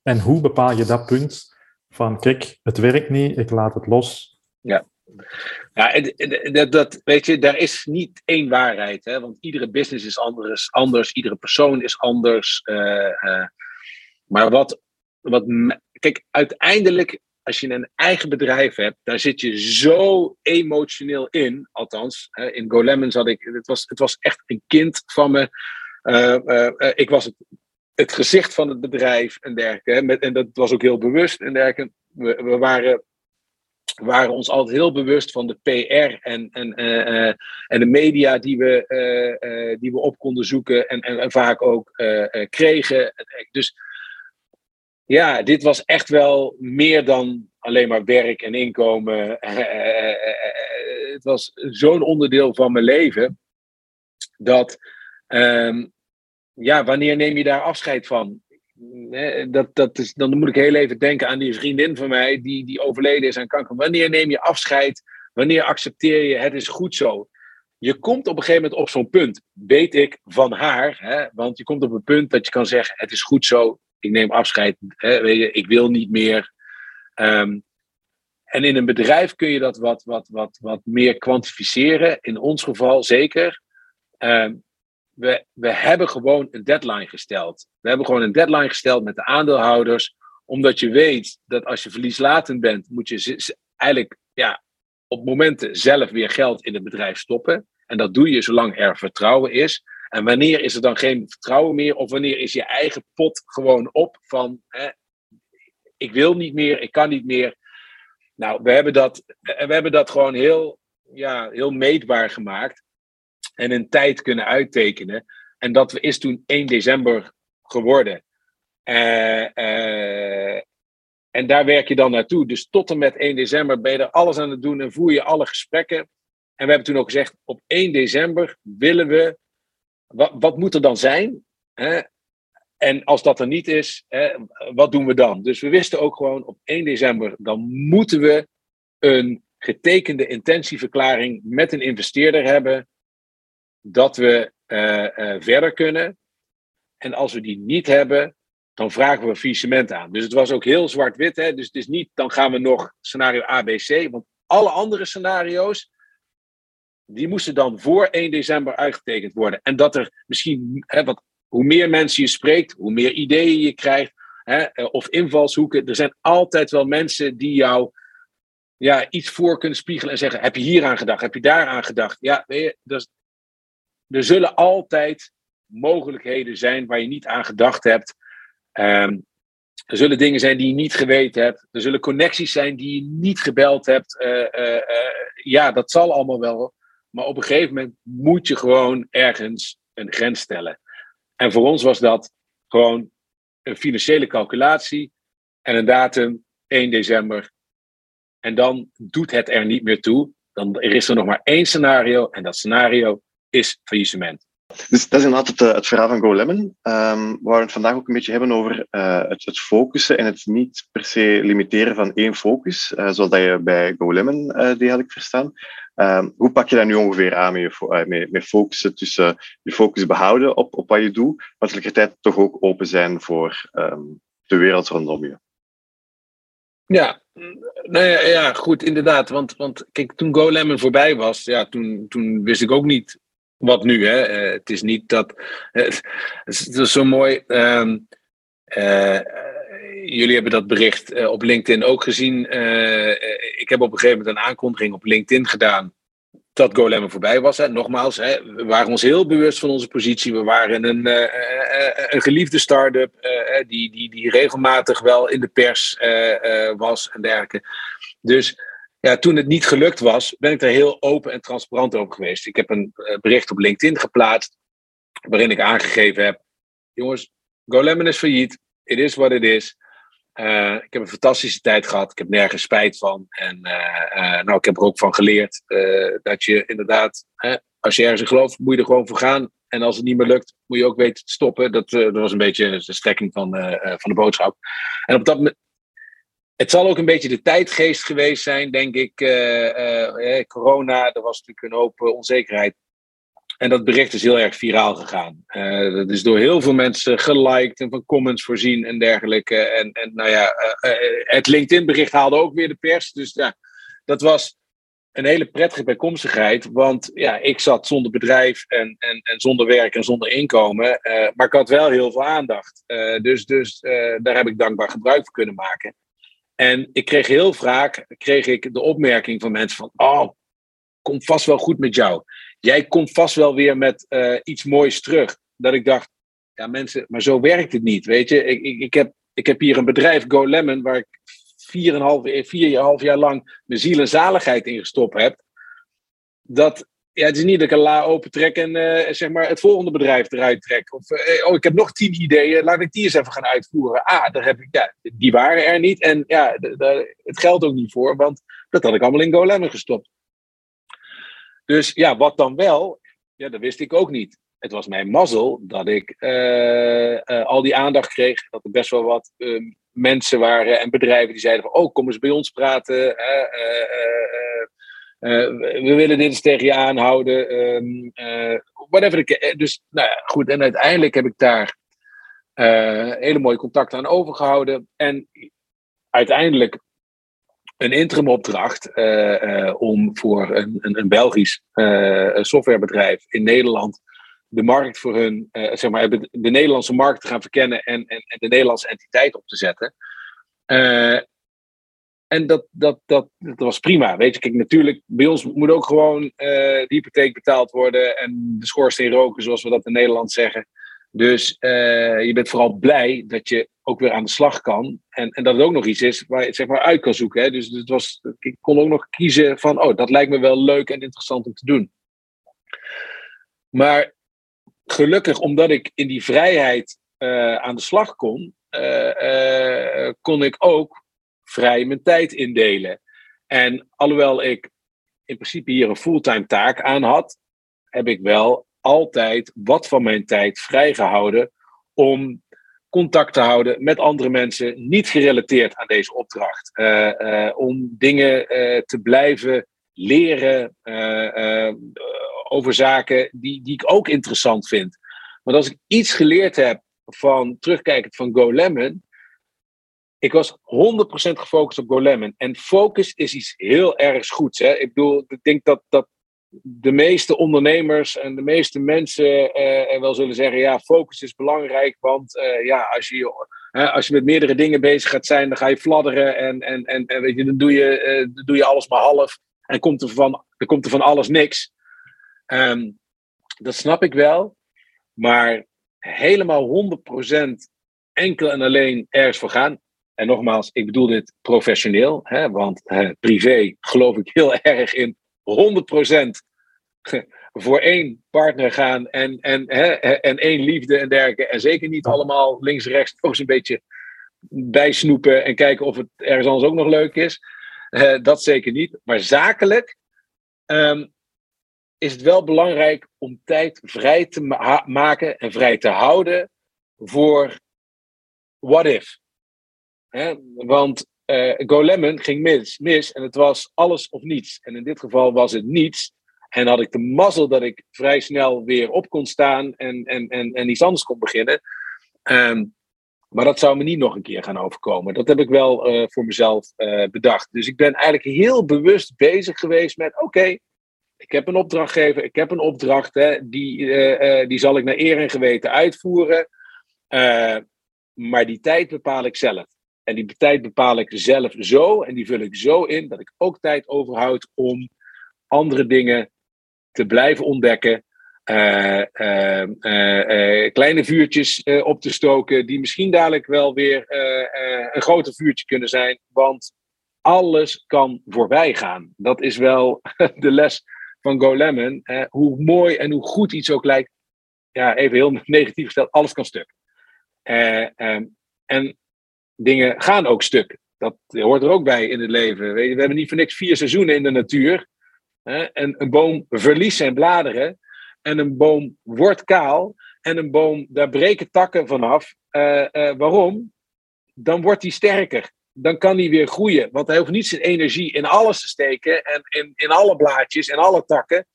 en hoe bepaal je dat punt van kijk, het werkt niet, ik laat het los. Ja, ja dat, dat, weet je, daar is niet één waarheid. Hè? Want iedere business is anders, anders iedere persoon is anders. Uh, uh, maar wat, wat, kijk, uiteindelijk als je een eigen bedrijf hebt, daar zit je zo emotioneel in. Althans, in GoLemons had ik, het was, het was echt een kind van me. Uh, uh, ik was het, het gezicht van het bedrijf en dergelijke. En dat was ook heel bewust en dergelijke. We, we waren, waren ons altijd heel bewust van de PR en, en, en de media die we, die we op konden zoeken en, en, en vaak ook kregen. Dus ja, dit was echt wel meer dan alleen maar werk en inkomen. Het was zo'n onderdeel van mijn leven dat, um, ja, wanneer neem je daar afscheid van? Dat, dat is, dan moet ik heel even denken aan die vriendin van mij die, die overleden is aan kanker. Wanneer neem je afscheid? Wanneer accepteer je het is goed zo? Je komt op een gegeven moment op zo'n punt, weet ik van haar, hè, want je komt op een punt dat je kan zeggen: het is goed zo, ik neem afscheid, hè, weet je, ik wil niet meer. Um, en in een bedrijf kun je dat wat, wat, wat, wat meer kwantificeren. In ons geval zeker. Ehm, we, we hebben gewoon een deadline gesteld. We hebben gewoon een deadline gesteld met de aandeelhouders. Omdat je weet dat als je verlieslatend bent, moet je eigenlijk ja, op momenten zelf weer geld in het bedrijf stoppen. En dat doe je zolang er vertrouwen is. En wanneer is er dan geen vertrouwen meer? Of wanneer is je eigen pot gewoon op van hè, ik wil niet meer, ik kan niet meer. Nou, we hebben dat, we hebben dat gewoon heel, ja, heel meetbaar gemaakt. En een tijd kunnen uittekenen. En dat is toen 1 december geworden. Uh, uh, en daar werk je dan naartoe. Dus tot en met 1 december ben je er alles aan het doen en voer je alle gesprekken. En we hebben toen ook gezegd, op 1 december willen we, wat, wat moet er dan zijn? Hè? En als dat er niet is, hè, wat doen we dan? Dus we wisten ook gewoon op 1 december, dan moeten we een getekende intentieverklaring met een investeerder hebben dat we uh, uh, verder kunnen. En als we die niet hebben, dan vragen we faillissement aan. Dus het was ook heel zwart-wit. Dus het is niet, dan gaan we nog scenario A, B, C. Want alle andere scenario's, die moesten dan voor 1 december uitgetekend worden. En dat er misschien, hè, wat, hoe meer mensen je spreekt, hoe meer ideeën je krijgt, hè, eh, of invalshoeken. Er zijn altijd wel mensen die jou ja, iets voor kunnen spiegelen en zeggen: Heb je hier aan gedacht? Heb je daar aan gedacht? Ja, weet je, er zullen altijd mogelijkheden zijn waar je niet aan gedacht hebt. Um, er zullen dingen zijn die je niet geweten hebt. Er zullen connecties zijn die je niet gebeld hebt. Uh, uh, ja, dat zal allemaal wel. Maar op een gegeven moment moet je gewoon ergens een grens stellen. En voor ons was dat gewoon een financiële calculatie en een datum 1 december. En dan doet het er niet meer toe. Dan er is er nog maar één scenario en dat scenario is faillissement. Dus dat is inderdaad het, het verhaal van GoLemon. Um, ehm, waar we het vandaag ook een beetje hebben over uh, het, het, focussen en het niet per se limiteren van één focus, uh, zoals dat je bij GoLemon uh, die had ik verstaan. Um, hoe pak je dat nu ongeveer aan met, je, met, met focussen tussen je focus behouden op, op wat je doet, maar tegelijkertijd toch ook open zijn voor um, de wereld rondom je? Ja, nou ja, ja, goed, inderdaad. Want, want kijk, toen GoLemon voorbij was, ja, toen, toen wist ik ook niet wat nu, hè? Uh, het is niet dat. (laughs) Het is zo mooi. Um, uh, jullie hebben dat bericht op LinkedIn ook gezien. ik heb op een gegeven moment een aankondiging op LinkedIn gedaan. Dat GoLemmer voorbij was. Hè. Nogmaals, we waren ons heel bewust van onze positie. We waren een, een geliefde start-up die, die, die regelmatig wel in de pers was en dergelijke. Dus ja, toen het niet gelukt was, ben ik er heel open en transparant over geweest. Ik heb een eh, bericht op LinkedIn geplaatst, waarin ik aangegeven heb: jongens, GoLemon is failliet. It is what it is. Uh, ik heb een fantastische tijd gehad. Ik heb nergens spijt van. En uh, nou, ik heb er ook van geleerd dat je inderdaad, als je ergens gelooft, moet je er gewoon voor gaan. En als het niet meer lukt, moet je ook weten te stoppen. Dat, was een beetje de strekking van, van de boodschap. En op dat, het zal ook een beetje de tijdgeest geweest zijn, denk ik. Corona, er was natuurlijk een hoop onzekerheid. En dat bericht is heel erg viraal gegaan. Uh, dat is door heel veel mensen geliked en van comments voorzien en dergelijke. En, en nou ja, het LinkedIn-bericht haalde ook weer de pers. Dus ja, dat was een hele prettige bijkomstigheid. Want ja, ik zat zonder bedrijf en, en, en zonder werk en zonder inkomen. maar ik had wel heel veel aandacht. dus dus daar heb ik dankbaar gebruik van kunnen maken. En ik kreeg heel vaak kreeg ik de opmerking van mensen van, oh, komt vast wel goed met jou. Jij komt vast wel weer met uh, iets moois terug. Dat ik dacht, ja mensen, maar zo werkt het niet, weet je. Ik, ik, ik, heb, ik heb hier een bedrijf, Go Lemon, waar ik vier en half, vier half jaar lang mijn ziel en zaligheid in gestopt heb. Dat, ja, het is niet dat ik een la open trek en uh, zeg maar het volgende bedrijf eruit trek. Of oh, ik heb nog tien ideeën, laat ik die eens even gaan uitvoeren. Ah, daar heb ik, ja, die waren er niet. En ja, het geldt ook niet voor, want dat had ik allemaal in GoLemon gestopt. Dus ja, wat dan wel? Ja, dat wist ik ook niet. Het was mijn mazzel dat ik uh, al die aandacht kreeg. Dat er best wel wat mensen waren en bedrijven die zeiden van... Oh, kom eens bij ons praten. Eh, we willen dit eens tegen je aanhouden. Um, whatever. Eh, dus nou ja, goed. En uiteindelijk heb ik daar hele mooie contacten aan overgehouden. En uiteindelijk een interimopdracht uh, om voor een, een, een Belgisch softwarebedrijf in Nederland de markt voor hun, zeg maar, de Nederlandse markt te gaan verkennen en, en, en de Nederlandse entiteit op te zetten. En dat, dat, dat, dat was prima. Weet je, kijk, natuurlijk, bij ons moet ook gewoon de hypotheek betaald worden en de schoorsteen roken, zoals we dat in Nederland zeggen. Dus uh, je bent vooral blij dat je ook weer aan de slag kan. En, en dat het ook nog iets is waar je zeg maar uit kan zoeken. Hè? Dus het was, ik kon ook nog kiezen van, oh, dat lijkt me wel leuk en interessant om te doen. Maar gelukkig, omdat ik in die vrijheid uh, aan de slag kon, kon ik ook vrij mijn tijd indelen. En alhoewel ik in principe hier een fulltime taak aan had, heb ik wel altijd wat van mijn tijd vrijgehouden om contact te houden met andere mensen, niet gerelateerd aan deze opdracht. Uh, uh, om dingen uh, te blijven leren over zaken die, die ik ook interessant vind. Want als ik iets geleerd heb van terugkijkend van Go Lemon, ik was 100% gefocust op GoLemon. En focus is iets heel erg goeds. Hè? Ik bedoel, ik denk dat, dat de meeste ondernemers en de meeste mensen uh, wel zullen zeggen: ja, focus is belangrijk. Want uh, ja, als je, als je met meerdere dingen bezig gaat zijn, dan ga je fladderen. En, en, en, en weet je, dan, doe je, dan doe je alles maar half. En komt er van, dan komt er van alles niks. Um, dat snap ik wel. Maar helemaal 100% enkel en alleen ergens voor gaan. En nogmaals, ik bedoel dit professioneel, hè, want privé geloof ik heel (laughs) erg in 100% (laughs) voor één partner gaan en, en, hè, en één liefde en dergelijke. En zeker niet allemaal links-rechts ook eens een beetje bijsnoepen en kijken of het ergens anders ook nog leuk is. Uh, dat zeker niet. Maar zakelijk um, is het wel belangrijk om tijd vrij te ma maken en vrij te houden voor what if. Hè? Want uh, Go Lemon ging mis, mis en het was alles of niets. En in dit geval was het niets. En had ik de mazzel dat ik vrij snel weer op kon staan en, en, en, en iets anders kon beginnen. Um, maar dat zou me niet nog een keer gaan overkomen. Dat heb ik wel uh, voor mezelf uh, bedacht. Dus ik ben eigenlijk heel bewust bezig geweest met: oké, ik heb een opdrachtgever, ik heb een opdracht, hè, die, die zal ik naar eer en geweten uitvoeren. maar die tijd bepaal ik zelf. En die tijd bepaal ik zelf zo en die vul ik zo in dat ik ook tijd overhoud om andere dingen te blijven ontdekken. Uh, uh, uh, kleine vuurtjes op te stoken, die misschien dadelijk wel weer een groter vuurtje kunnen zijn. Want alles kan voorbij gaan. Dat is wel (laughs) de les van Go Lemon. hoe mooi en hoe goed iets ook lijkt. Ja, even heel (laughs) negatief gesteld, alles kan stuk. Um, en dingen gaan ook stuk. Dat hoort er ook bij in het leven. We hebben niet voor niks vier seizoenen in de natuur. En een boom verliest zijn bladeren. En een boom wordt kaal. En een boom, daar breken takken vanaf. Uh, uh, waarom? Dan wordt hij sterker. Dan kan hij weer groeien. Want hij hoeft niet zijn energie in alles te steken. En in, in alle blaadjes en alle takken.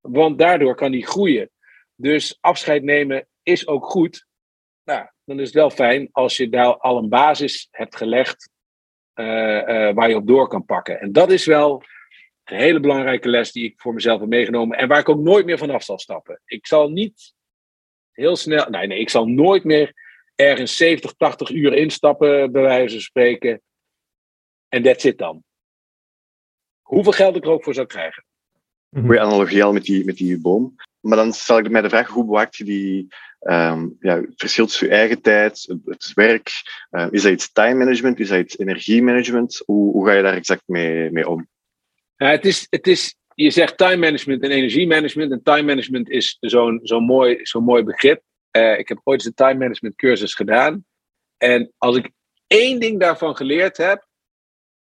Want daardoor kan hij groeien. Dus afscheid nemen is ook goed. Nou, dan is het wel fijn als je daar al een basis hebt gelegd uh, uh, waar je op door kan pakken. En dat is wel een hele belangrijke les die ik voor mezelf heb meegenomen en waar ik ook nooit meer vanaf zal stappen. Ik zal niet heel snel, nee, nee, ik zal nooit meer ergens 70, 80 uur instappen, bij wijze van spreken. En that's it dan. Hoeveel geld ik er ook voor zou krijgen. Goeie analogie al met die, met die boom. Maar dan stel ik mij de vraag, hoe bewaakt je die, um, ja, het verschil tussen je eigen tijd, het, werk? Uh, is dat iets time management? Is dat iets energiemanagement? Hoe, hoe ga je daar exact mee, mee om? Het is, het is, je zegt time management en energiemanagement. En time management is zo'n mooi, mooi begrip. Uh, ik heb ooit een time management cursus gedaan. En als ik één ding daarvan geleerd heb,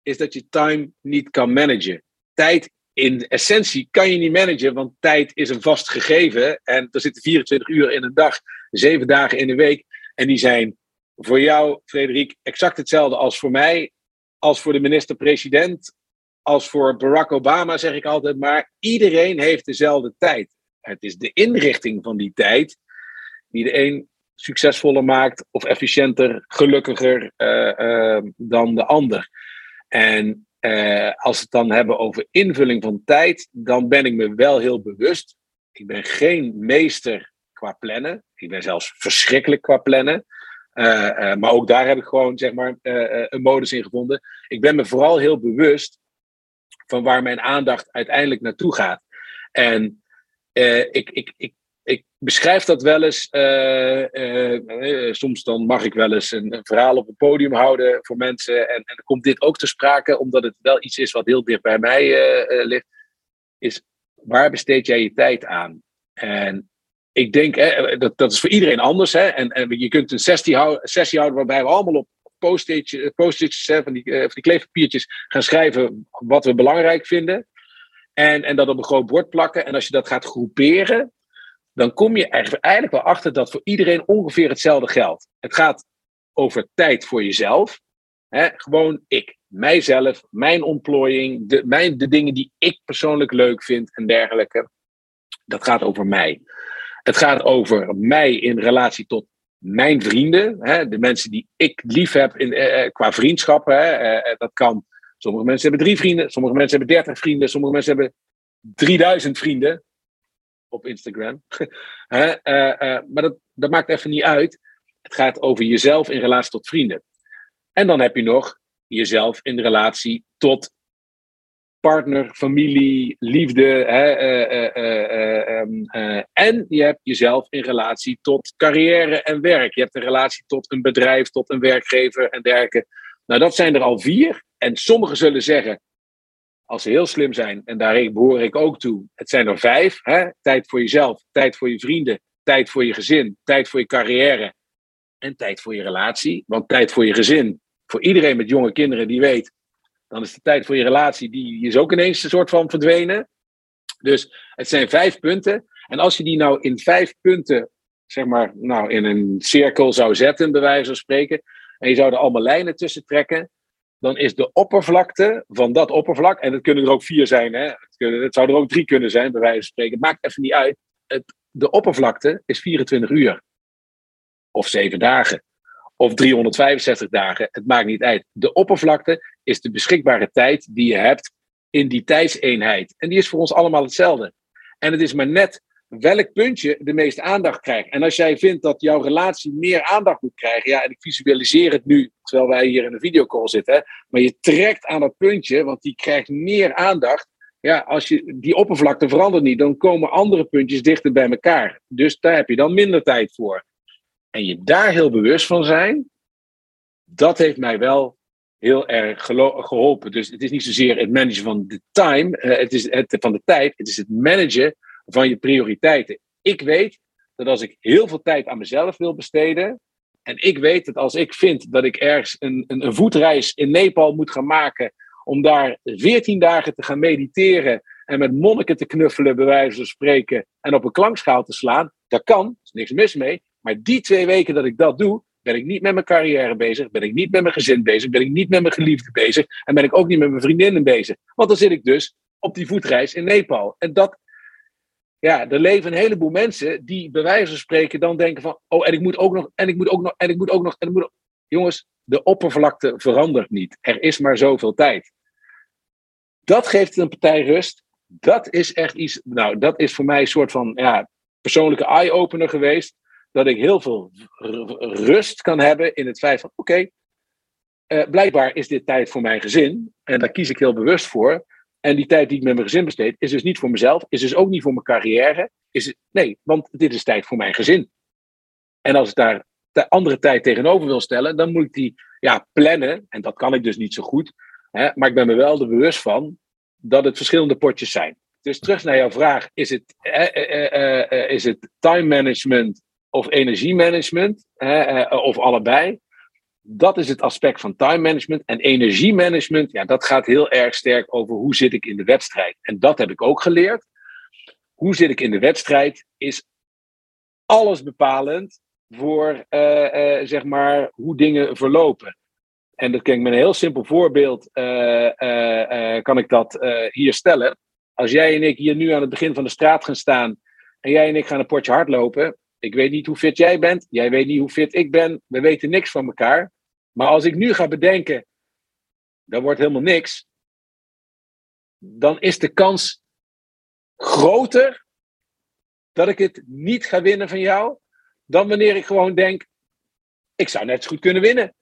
is dat je time niet kan managen. Tijd in essentie kan je niet managen, want tijd is een vast gegeven. En er zitten 24 uur in een dag, 7 dagen in een week. En die zijn voor jou, Frederik, exact hetzelfde als voor mij, als voor de minister-president, als voor Barack Obama, zeg ik altijd maar. Iedereen heeft dezelfde tijd. Het is de inrichting van die tijd die de een succesvoller maakt of efficiënter, gelukkiger uh, uh, dan de ander. En uh, als we het dan hebben over invulling van tijd, dan ben ik me wel heel bewust. Ik ben geen meester qua plannen. Ik ben zelfs verschrikkelijk qua plannen. Uh, uh, maar ook daar heb ik gewoon zeg maar, een modus in gevonden. Ik ben me vooral heel bewust van waar mijn aandacht uiteindelijk naartoe gaat. En ik, ik ik beschrijf dat wel eens. Uh, uh, soms dan mag ik wel eens een, een, verhaal op een podium houden voor mensen. En, en dan komt dit ook te sprake, omdat het wel iets is wat heel dicht bij mij ligt. Is waar besteed jij je tijd aan? En ik denk, hè, dat, dat is voor iedereen anders. Hè? En, en je kunt een sessie houden, sessie houden waarbij we allemaal op post-itjes, post van, die, van die kleefpapiertjes gaan schrijven wat we belangrijk vinden. En, en dat op een groot bord plakken. En als je dat gaat groeperen, dan kom je eigenlijk wel achter dat voor iedereen ongeveer hetzelfde geldt. Het gaat over tijd voor jezelf. Hè? Gewoon ik, mijzelf, mijn ontplooiing, de, mijn, de dingen die ik persoonlijk leuk vind en dergelijke. Dat gaat over mij. Het gaat over mij in relatie tot mijn vrienden, hè? de mensen die ik lief heb in, eh, eh qua vriendschappen. Hè? Eh, dat kan. Sommige mensen hebben drie vrienden, sommige mensen hebben dertig vrienden, sommige mensen hebben 3000 vrienden op Instagram. (laughs) uh, uh, maar dat, dat maakt even niet uit. Het gaat over jezelf in relatie tot vrienden. En dan heb je nog jezelf in relatie tot partner, familie, liefde. Hè, um, en je hebt jezelf in relatie tot carrière en werk. Je hebt een relatie tot een bedrijf, tot een werkgever en dergelijke. Nou, dat zijn er al vier. En sommigen zullen zeggen, als ze heel slim zijn, en daar behoor ik ook toe, het zijn er vijf. Hè? Tijd voor jezelf, tijd voor je vrienden, tijd voor je gezin, tijd voor je carrière en tijd voor je relatie. Want tijd voor je gezin, voor iedereen met jonge kinderen die weet, dan is de tijd voor je relatie, die is ook ineens een soort van verdwenen. Dus het zijn vijf punten. En als je die nou in vijf punten, zeg maar, nou in een cirkel zou zetten, bij wijze van spreken, en je zou er allemaal lijnen tussen trekken, dan is de oppervlakte van dat oppervlak, en het kunnen er ook vier zijn, hè, het, zou er ook drie kunnen zijn, bij wijze van spreken, maakt even niet uit. De oppervlakte is 24 uur. Of zeven dagen. Of 365 dagen. Het maakt niet uit. De oppervlakte is de beschikbare tijd die je hebt in die tijdseenheid. En die is voor ons allemaal hetzelfde. En het is maar net welk puntje de meeste aandacht krijgt. En als jij vindt dat jouw relatie meer aandacht moet krijgen, ja, en ik visualiseer het nu terwijl wij hier in een videocall zitten, maar je trekt aan dat puntje, want die krijgt meer aandacht. Ja, als je die oppervlakte verandert niet, dan komen andere puntjes dichter bij elkaar. Dus daar heb je dan minder tijd voor. En je daar heel bewust van zijn, dat heeft mij wel heel erg geholpen. Dus het is niet zozeer het managen van de time, uh, het is het, van de tijd, het is het managen van je prioriteiten. Ik weet dat als ik heel veel tijd aan mezelf wil besteden. En ik weet dat als ik vind dat ik ergens een, een, voetreis in Nepal moet gaan maken. om daar 14 dagen te gaan mediteren. en met monniken te knuffelen, bij wijze van spreken. en op een klankschaal te slaan. Dat kan, er is niks mis mee. Maar die twee weken dat ik dat doe. ben ik niet met mijn carrière bezig. ben ik niet met mijn gezin bezig. ben ik niet met mijn geliefde bezig. en ben ik ook niet met mijn vriendinnen bezig. Want dan zit ik dus op die voetreis in Nepal. En dat ja, er leven een heleboel mensen die bij wijze van spreken dan denken van, oh, en ik moet ook nog, en ik moet ook nog, en ik moet ook nog, en ik moet. Jongens, de oppervlakte verandert niet. Er is maar zoveel tijd. Dat geeft een partij rust. Dat is echt iets, nou, dat is voor mij een soort van, ja, persoonlijke eye-opener geweest. Dat ik heel veel rust kan hebben in het feit van, oké, eh, blijkbaar is dit tijd voor mijn gezin. En daar kies ik heel bewust voor. En die tijd die ik met mijn gezin besteed, is dus niet voor mezelf, is dus ook niet voor mijn carrière. Is nee, want dit is tijd voor mijn gezin. En als ik daar de andere tijd tegenover wil stellen, dan moet ik die ja, plannen. En dat kan ik dus niet zo goed. Hè, maar ik ben me wel er bewust van dat het verschillende potjes zijn. Dus terug naar jouw vraag: is het, eh, eh, eh, is het time management of energiemanagement? of allebei? Dat is het aspect van time management. En energiemanagement, ja, dat gaat heel erg sterk over hoe zit ik in de wedstrijd. En dat heb ik ook geleerd. Hoe zit ik in de wedstrijd is alles bepalend voor uh, uh, zeg maar hoe dingen verlopen. En dat kan ik met een heel simpel voorbeeld uh, kan ik dat hier stellen. Als jij en ik hier nu aan het begin van de straat gaan staan en jij en ik gaan een potje hardlopen, ik weet niet hoe fit jij bent, jij weet niet hoe fit ik ben, we weten niks van elkaar. Maar als ik nu ga bedenken, dat wordt helemaal niks. dan is de kans groter dat ik het niet ga winnen van jou, dan wanneer ik gewoon denk, ik zou net zo goed kunnen winnen.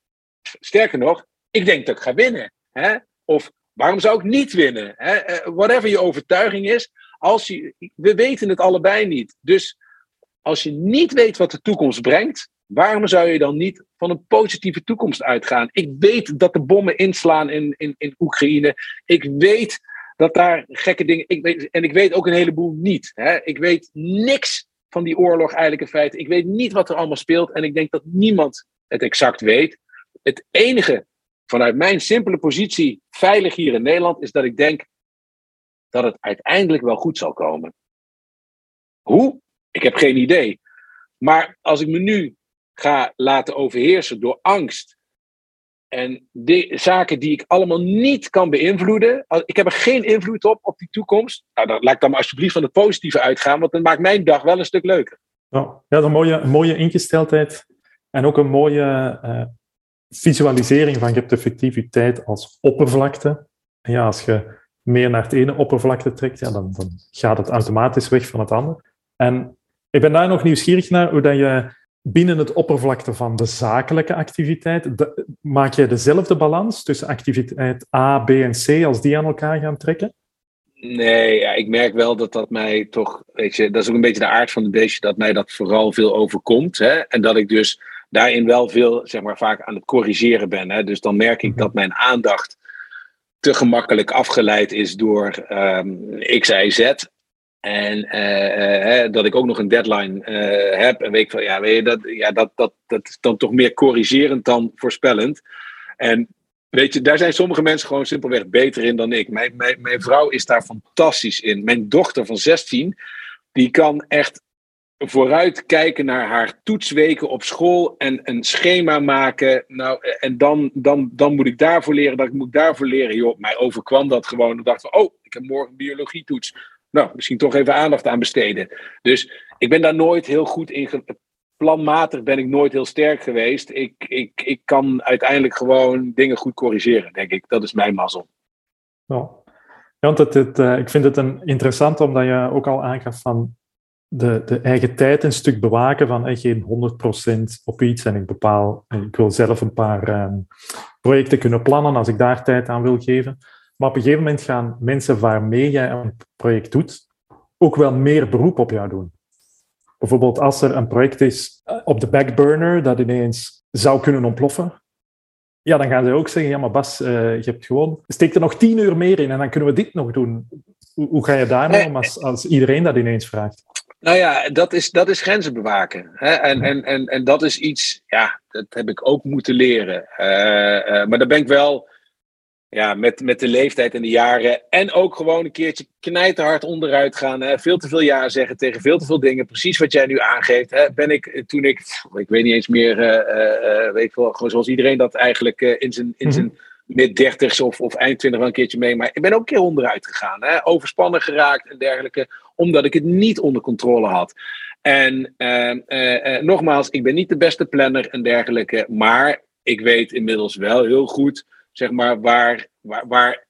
Sterker nog, ik denk dat ik ga winnen. Hè? Of waarom zou ik niet winnen? Hè? Eh, whatever je overtuiging is, als je, we weten het allebei niet. Dus als je niet weet wat de toekomst brengt, waarom zou je dan niet van een positieve toekomst uitgaan? Ik weet dat de bommen inslaan in, in, in Oekraïne. Ik weet dat daar gekke dingen. Ik weet, en ik weet ook een heleboel niet. Hè? Ik weet niks van die oorlog eigenlijk in feite. Ik weet niet wat er allemaal speelt. En ik denk dat niemand het exact weet. Het enige vanuit mijn simpele positie veilig hier in Nederland is dat ik denk dat het uiteindelijk wel goed zal komen. Hoe? Ik heb geen idee. Maar als ik me nu ga laten overheersen door angst en de zaken die ik allemaal niet kan beïnvloeden, ik heb er geen invloed op op die toekomst, nou, dan laat ik dan maar alsjeblieft van het positieve uitgaan, want dan maakt mijn dag wel een stuk leuker. Ja, dat een mooie, mooie ingesteldheid en ook een mooie uh, visualisering van je hebt effectiviteit als oppervlakte. En ja, als je meer naar het ene oppervlakte trekt, ja, dan, dan gaat het automatisch weg van het andere. En ik ben daar nog nieuwsgierig naar hoe dat je binnen het oppervlakte van de zakelijke activiteit, maak je dezelfde balans tussen activiteit A, B en C als die aan elkaar gaan trekken? Nee, ja, ik merk wel dat dat mij toch, weet je, dat is ook een beetje de aard van het beestje, dat mij dat vooral veel overkomt. Hè? En dat ik dus daarin wel veel, zeg maar, vaak aan het corrigeren ben. Hè? Dus dan merk ik mhm. dat mijn aandacht te gemakkelijk afgeleid is door um, X, Y, Z. En uh, uh, dat ik ook nog een deadline uh, heb. En weet ik van, ja, weet je, dat, ja dat, dat, dat is dan toch meer corrigerend dan voorspellend. En weet je, daar zijn sommige mensen gewoon simpelweg beter in dan ik. Mijn, mijn, vrouw is daar fantastisch in. Mijn dochter van 16, die kan echt vooruit kijken naar haar toetsweken op school en een schema maken. Nou, en dan, dan, dan moet ik daarvoor leren, ik moet daarvoor leren. Joh, mij overkwam dat gewoon. Ik dacht van, oh, ik heb morgen biologie toets. Nou, misschien toch even aandacht aan besteden. Dus ik ben daar nooit heel goed in. Planmatig ben ik nooit heel sterk geweest. Ik, ik, ik kan uiteindelijk gewoon dingen goed corrigeren, denk ik. Dat is mijn mazzel. Ja. want het, het, uh, ik vind het een interessant omdat je ook al aangaf van de, de eigen tijd een stuk bewaken van eh, geen 100% op iets en ik bepaal, ik wil zelf een paar um, projecten kunnen plannen als ik daar tijd aan wil geven. Maar op een gegeven moment gaan mensen waarmee jij een project doet, ook wel meer beroep op jou doen. Bijvoorbeeld als er een project is eh, op de backburner dat ineens zou kunnen ontploffen, ja, dan gaan ze ook zeggen, ja maar Bas, uh, je hebt gewoon, steek er nog tien uur meer in en dan kunnen we dit nog doen. Hoe, hoe ga je daarmee om als, als iedereen dat ineens vraagt? Nou ja, dat is, dat is grenzen bewaken. Hè? En, en, en, en dat is iets, ja, dat heb ik ook moeten leren. Uh, uh, maar daar ben ik wel ja, met, met de leeftijd en de jaren. En ook gewoon een keertje knijterhard onderuit gaan. Hè? Veel te veel ja zeggen tegen veel te veel dingen. Precies wat jij nu aangeeft. Hè? Ben ik toen ik, ik weet niet eens meer, uh, weet ik wel, gewoon zoals iedereen dat eigenlijk in zijn, in zijn mhm. mid dertigs of, of eind twintig wel een keertje mee. Maar ik ben ook een keer onderuit gegaan. Hè? Overspannen geraakt en dergelijke. Omdat ik het niet onder controle had. En nogmaals, ik ben niet de beste planner en dergelijke. Maar ik weet inmiddels wel heel goed zeg maar, waar, waar, waar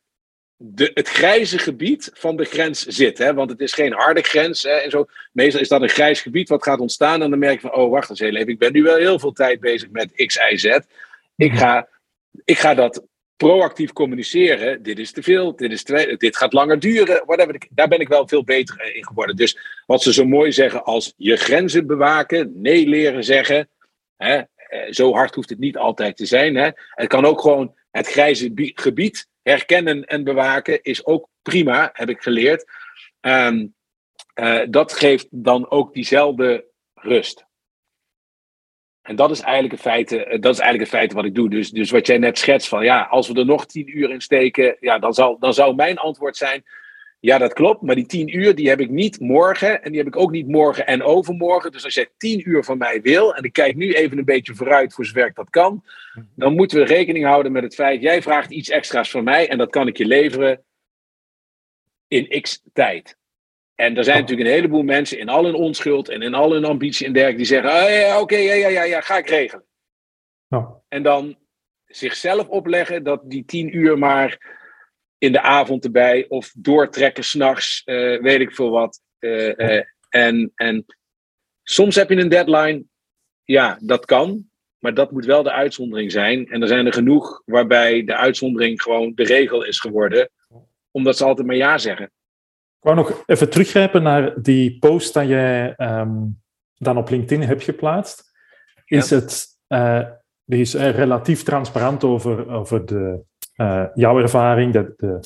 de, het grijze gebied van de grens zit. Hè? Want het is geen harde grens. Hè? En zo. Meestal is dat een grijs gebied wat gaat ontstaan. En dan merk je van, oh wacht eens heel even. Ik ben nu wel heel veel tijd bezig met X, Y, Z. Ik mhm. ga, ik ga dat proactief communiceren. Dit is te veel, dit, is te, dit gaat langer duren. Whatever. Daar ben ik wel veel beter in geworden. Dus wat ze zo mooi zeggen als je grenzen bewaken, nee leren zeggen. Hè? Eh, zo hard hoeft het niet altijd te zijn. Hè? Het kan ook gewoon het grijze gebied herkennen en bewaken is ook prima, heb ik geleerd. Um, uh, dat geeft dan ook diezelfde rust. En dat is eigenlijk het feite, eh, dat is eigenlijk het feite wat ik doe. Dus, dus wat jij net schetst van ja, als we er nog tien uur in steken, ja, dan, zal, dan zou mijn antwoord zijn: ja, dat klopt, maar die tien uur die heb ik niet morgen en die heb ik ook niet morgen en overmorgen. Dus als jij tien uur van mij wil, en ik kijk nu even een beetje vooruit voor zover ik dat kan, dan moeten we rekening houden met het feit, jij vraagt iets extra's van mij en dat kan ik je leveren in x tijd. En er zijn natuurlijk een heleboel mensen in al hun onschuld en in al hun ambitie en dergelijke die zeggen, oh, ja, oké, ja, ja, ja, ja, ga ik regelen. En dan zichzelf opleggen dat die tien uur maar in de avond erbij of doortrekken s'nachts, uh, weet ik veel wat. Uh, en, en soms heb je een deadline, ja, dat kan, maar dat moet wel de uitzondering zijn. En er zijn er genoeg waarbij de uitzondering gewoon de regel is geworden, omdat ze altijd maar ja zeggen. Ik wou nog even teruggrijpen naar die post dat jij um, dan op LinkedIn hebt geplaatst. Is het, die is relatief transparant over, over de, uh, jouw ervaring, de, de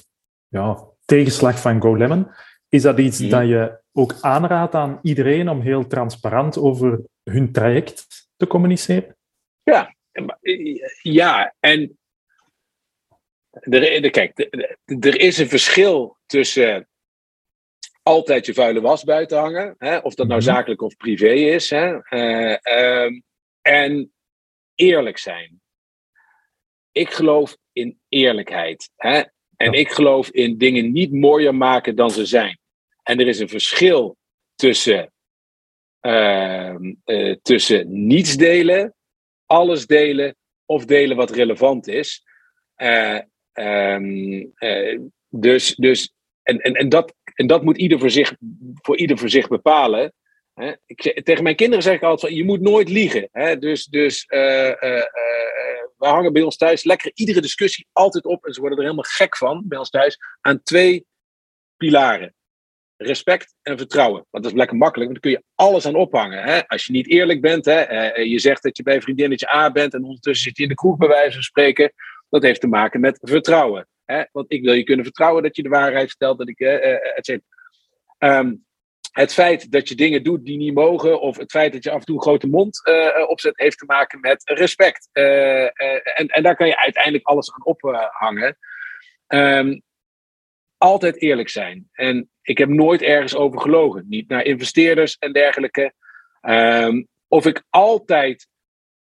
ja, tegenslag van GoLemon. Is dat iets mhm. dat je ook aanraadt aan iedereen om heel transparant over hun traject te communiceren? Ja, ja. en er, kijk, er is een verschil tussen altijd je vuile was buiten hangen, hè, of dat nou mhm. zakelijk of privé is, hè, uh, um, en eerlijk zijn. Ik geloof in eerlijkheid. Hè, en ik geloof in dingen niet mooier maken dan ze zijn. En er is een verschil tussen, uh, uh, tussen niets delen, alles delen of delen wat relevant is. Uh, um, dus, dus, en, en, en, dat, en dat moet ieder voor zich, voor ieder voor zich bepalen. Hè? Ik, tegen mijn kinderen zeg ik altijd: je moet nooit liegen. Hè? Dus, dus we hangen bij ons thuis lekker iedere discussie altijd op, en ze worden er helemaal gek van bij ons thuis, aan twee pilaren respect en vertrouwen. Want dat is lekker makkelijk, want dan kun je alles aan ophangen. Hè? Als je niet eerlijk bent, hè? Eh, je zegt dat je bij vriendinnetje A bent en ondertussen zit je in de kroeg bij wijze van spreken. Dat heeft te maken met vertrouwen. Hè? Want ik wil je kunnen vertrouwen dat je de waarheid vertelt, dat ik, uh, et um, het feit dat je dingen doet die niet mogen, of het feit dat je af en toe een grote mond uh, opzet, heeft te maken met respect. Uh, en, en daar kan je uiteindelijk alles aan ophangen. Um, altijd eerlijk zijn. En ik heb nooit ergens over gelogen. Niet naar investeerders en dergelijke. Um, of ik altijd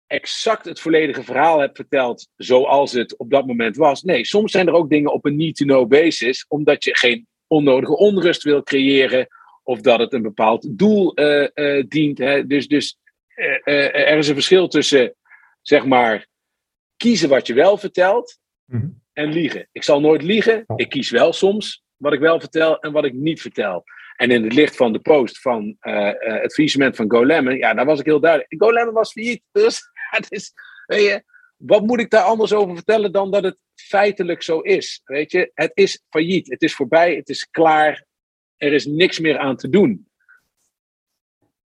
exact het volledige verhaal heb verteld zoals het op dat moment was. Nee, soms zijn er ook dingen op een need-to-know basis, omdat je geen onnodige onrust wil creëren of dat het een bepaald doel uh, uh, dient. Hè. Dus, dus uh, er is een verschil tussen, zeg maar, kiezen wat je wel vertelt mm en liegen. Ik zal nooit liegen. Ik kies wel soms wat ik wel vertel en wat ik niet vertel. En in het licht van de post van het faillissement van GoLemon, ja, daar was ik heel duidelijk. GoLemon was failliet. (laughs) Dus het is, weet je, wat moet ik daar anders over vertellen dan dat het feitelijk zo is? Weet je, het is failliet. Het is voorbij. Het is klaar. Er is niks meer aan te doen.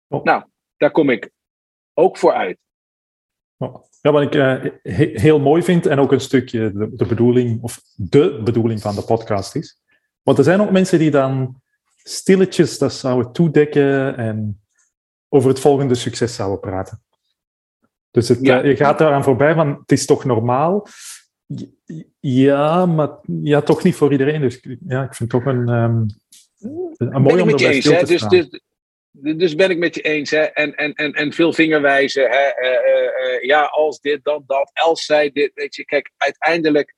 Oh. Nou, daar kom ik ook voor uit. Oh. Ja, wat ik uh, heel mooi vind en ook een stukje de, de, bedoeling, of de bedoeling van de podcast is. Want er zijn ook mensen die dan stilletjes dat zouden toedekken en over het volgende succes zouden praten. Dus het, ja. uh, je gaat daaraan voorbij van, het is toch normaal? Ja, maar ja, toch niet voor iedereen. Dus ja, ik vind het toch een, um, mooi onderwerp. Dus, dus, dus ben ik met je eens. Hè? En, en, en, en veel vingerwijzen. Hè? Uh, uh, ja, als dit, dan dat. Els zei dit. Weet je, kijk, uiteindelijk.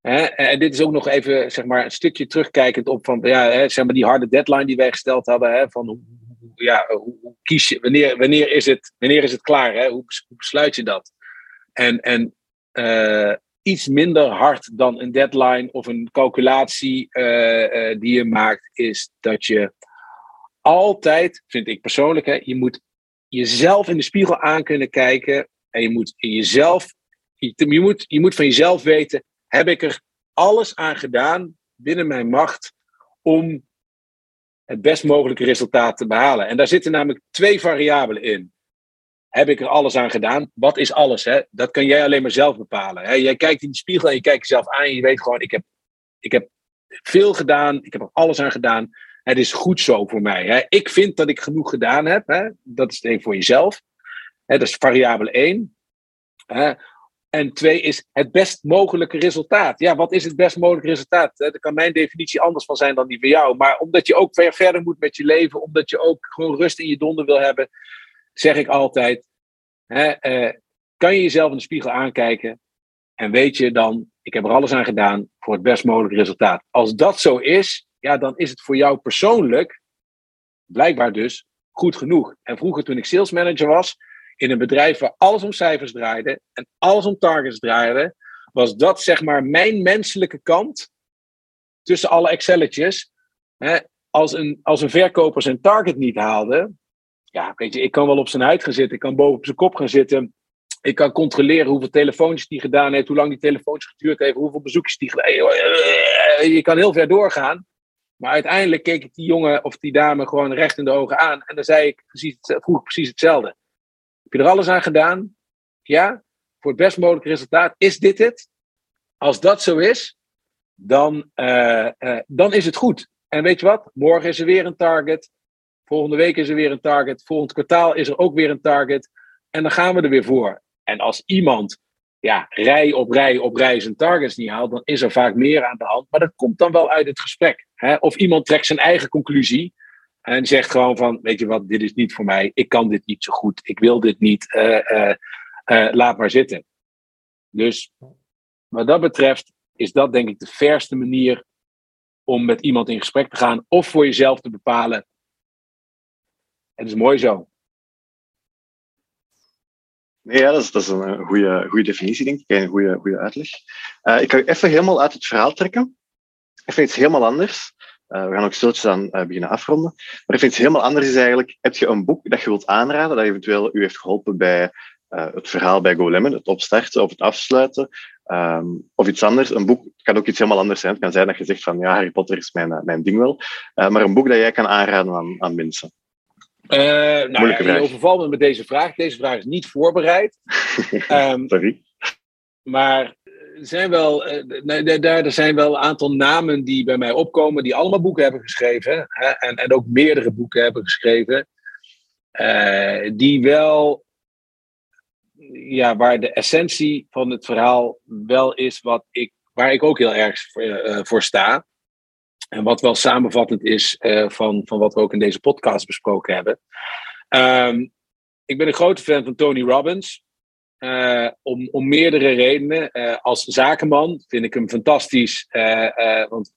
Hè? En dit is ook nog even zeg maar, een stukje terugkijkend op van, ja, hè, zeg maar die harde deadline die wij gesteld hadden. Hè? Van hoe, ja, hoe, hoe, kies je, wanneer, wanneer, is, het, wanneer is het klaar? Hè? Hoe, hoe besluit je dat? En, en iets minder hard dan een deadline of een calculatie die je maakt, is dat je altijd, vind ik persoonlijk, hè, je moet jezelf in de spiegel aan kunnen kijken. En je moet jezelf, je, moet, je moet van jezelf weten, heb ik er alles aan gedaan binnen mijn macht om het best mogelijke resultaat te behalen. En daar zitten namelijk twee variabelen in. Heb ik er alles aan gedaan? Wat is alles? Hè? Dat kan jij alleen maar zelf bepalen. Hè? Jij kijkt in de spiegel en je kijkt jezelf aan en je weet gewoon, ik heb, ik heb veel gedaan, ik heb er alles aan gedaan het is goed zo voor mij. Hè. Ik vind dat ik genoeg gedaan heb. Hè. Dat is één voor jezelf. Hè, dat is variabele 1. Hè. En twee is het best mogelijke resultaat. Ja, wat is het best mogelijke resultaat? Daar kan mijn definitie anders van zijn dan die van jou. Maar omdat je ook verder moet met je leven, omdat je ook gewoon rust in je donder wil hebben, zeg ik altijd: hè, eh, kan je jezelf in de spiegel aankijken en weet je dan, ik heb er alles aan gedaan voor het best mogelijke resultaat. Als dat zo is, ja, dan is het voor jou persoonlijk blijkbaar dus goed genoeg. En vroeger toen ik sales manager was, in een bedrijf waar alles om cijfers draaide en alles om targets draaide, was dat zeg maar mijn menselijke kant tussen alle Excelletjes. Hè, als, een, als een verkoper zijn target niet haalde, ja, weet je, ik kan wel op zijn huid gaan zitten, ik kan boven op zijn kop gaan zitten. Ik kan controleren hoeveel telefoontjes die gedaan heeft, hoe lang die telefoontjes geduurd heeft, hoeveel bezoekjes die gedaan heeft. Je kan heel ver doorgaan. Maar uiteindelijk keek ik die jongen of die dame gewoon recht in de ogen aan. En dan zei ik precies, vroeg precies hetzelfde. Heb je er alles aan gedaan? Ja? Voor het best mogelijke resultaat. Is dit het? Als dat zo is, dan, uh, uh, dan is het goed. En weet je wat? Morgen is er weer een target. Volgende week is er weer een target. Volgend kwartaal is er ook weer een target. En dan gaan we er weer voor. En als iemand ja, rij op rij op rij zijn targets niet haalt, dan is er vaak meer aan de hand. Maar dat komt dan wel uit het gesprek. Hè? Of iemand trekt zijn eigen conclusie en zegt gewoon van, weet je wat, dit is niet voor mij. Ik kan dit niet zo goed. Ik wil dit niet. Uh, uh, uh, laat maar zitten. Dus wat dat betreft is dat denk ik de verste manier om met iemand in gesprek te gaan. Of voor jezelf te bepalen. Het is mooi zo. Ja, dat is, een goede, goede definitie, denk ik. En een goede, goede uitleg. Uh, ik ga je even helemaal uit het verhaal trekken. Even iets helemaal anders. Uh, we gaan ook stiltjes aan beginnen afronden. Maar even iets helemaal anders is eigenlijk, heb je een boek dat je wilt aanraden, dat eventueel u heeft geholpen bij het verhaal bij GoLemon, het opstarten of het afsluiten, um, of iets anders. Een boek kan ook iets helemaal anders zijn. Het kan zijn dat je zegt van, ja, Harry Potter is mijn, mijn ding wel. maar een boek dat jij kan aanraden aan, aan mensen. Uh, nou ja, je overvalt me met deze vraag. Deze vraag is niet voorbereid. um, (laughs) Sorry. Maar er zijn, wel, daar, er zijn wel een aantal namen die bij mij opkomen, die allemaal boeken hebben geschreven. Hè, en, en ook meerdere boeken hebben geschreven. Uh, die wel, ja, waar de essentie van het verhaal wel is wat ik, waar ik ook heel erg voor, voor sta. En wat wel samenvattend is uh, van, van wat we ook in deze podcast besproken hebben. Um, ik ben een grote fan van Tony Robbins. Uh, om, om meerdere redenen. Uh, als zakenman vind ik hem fantastisch. want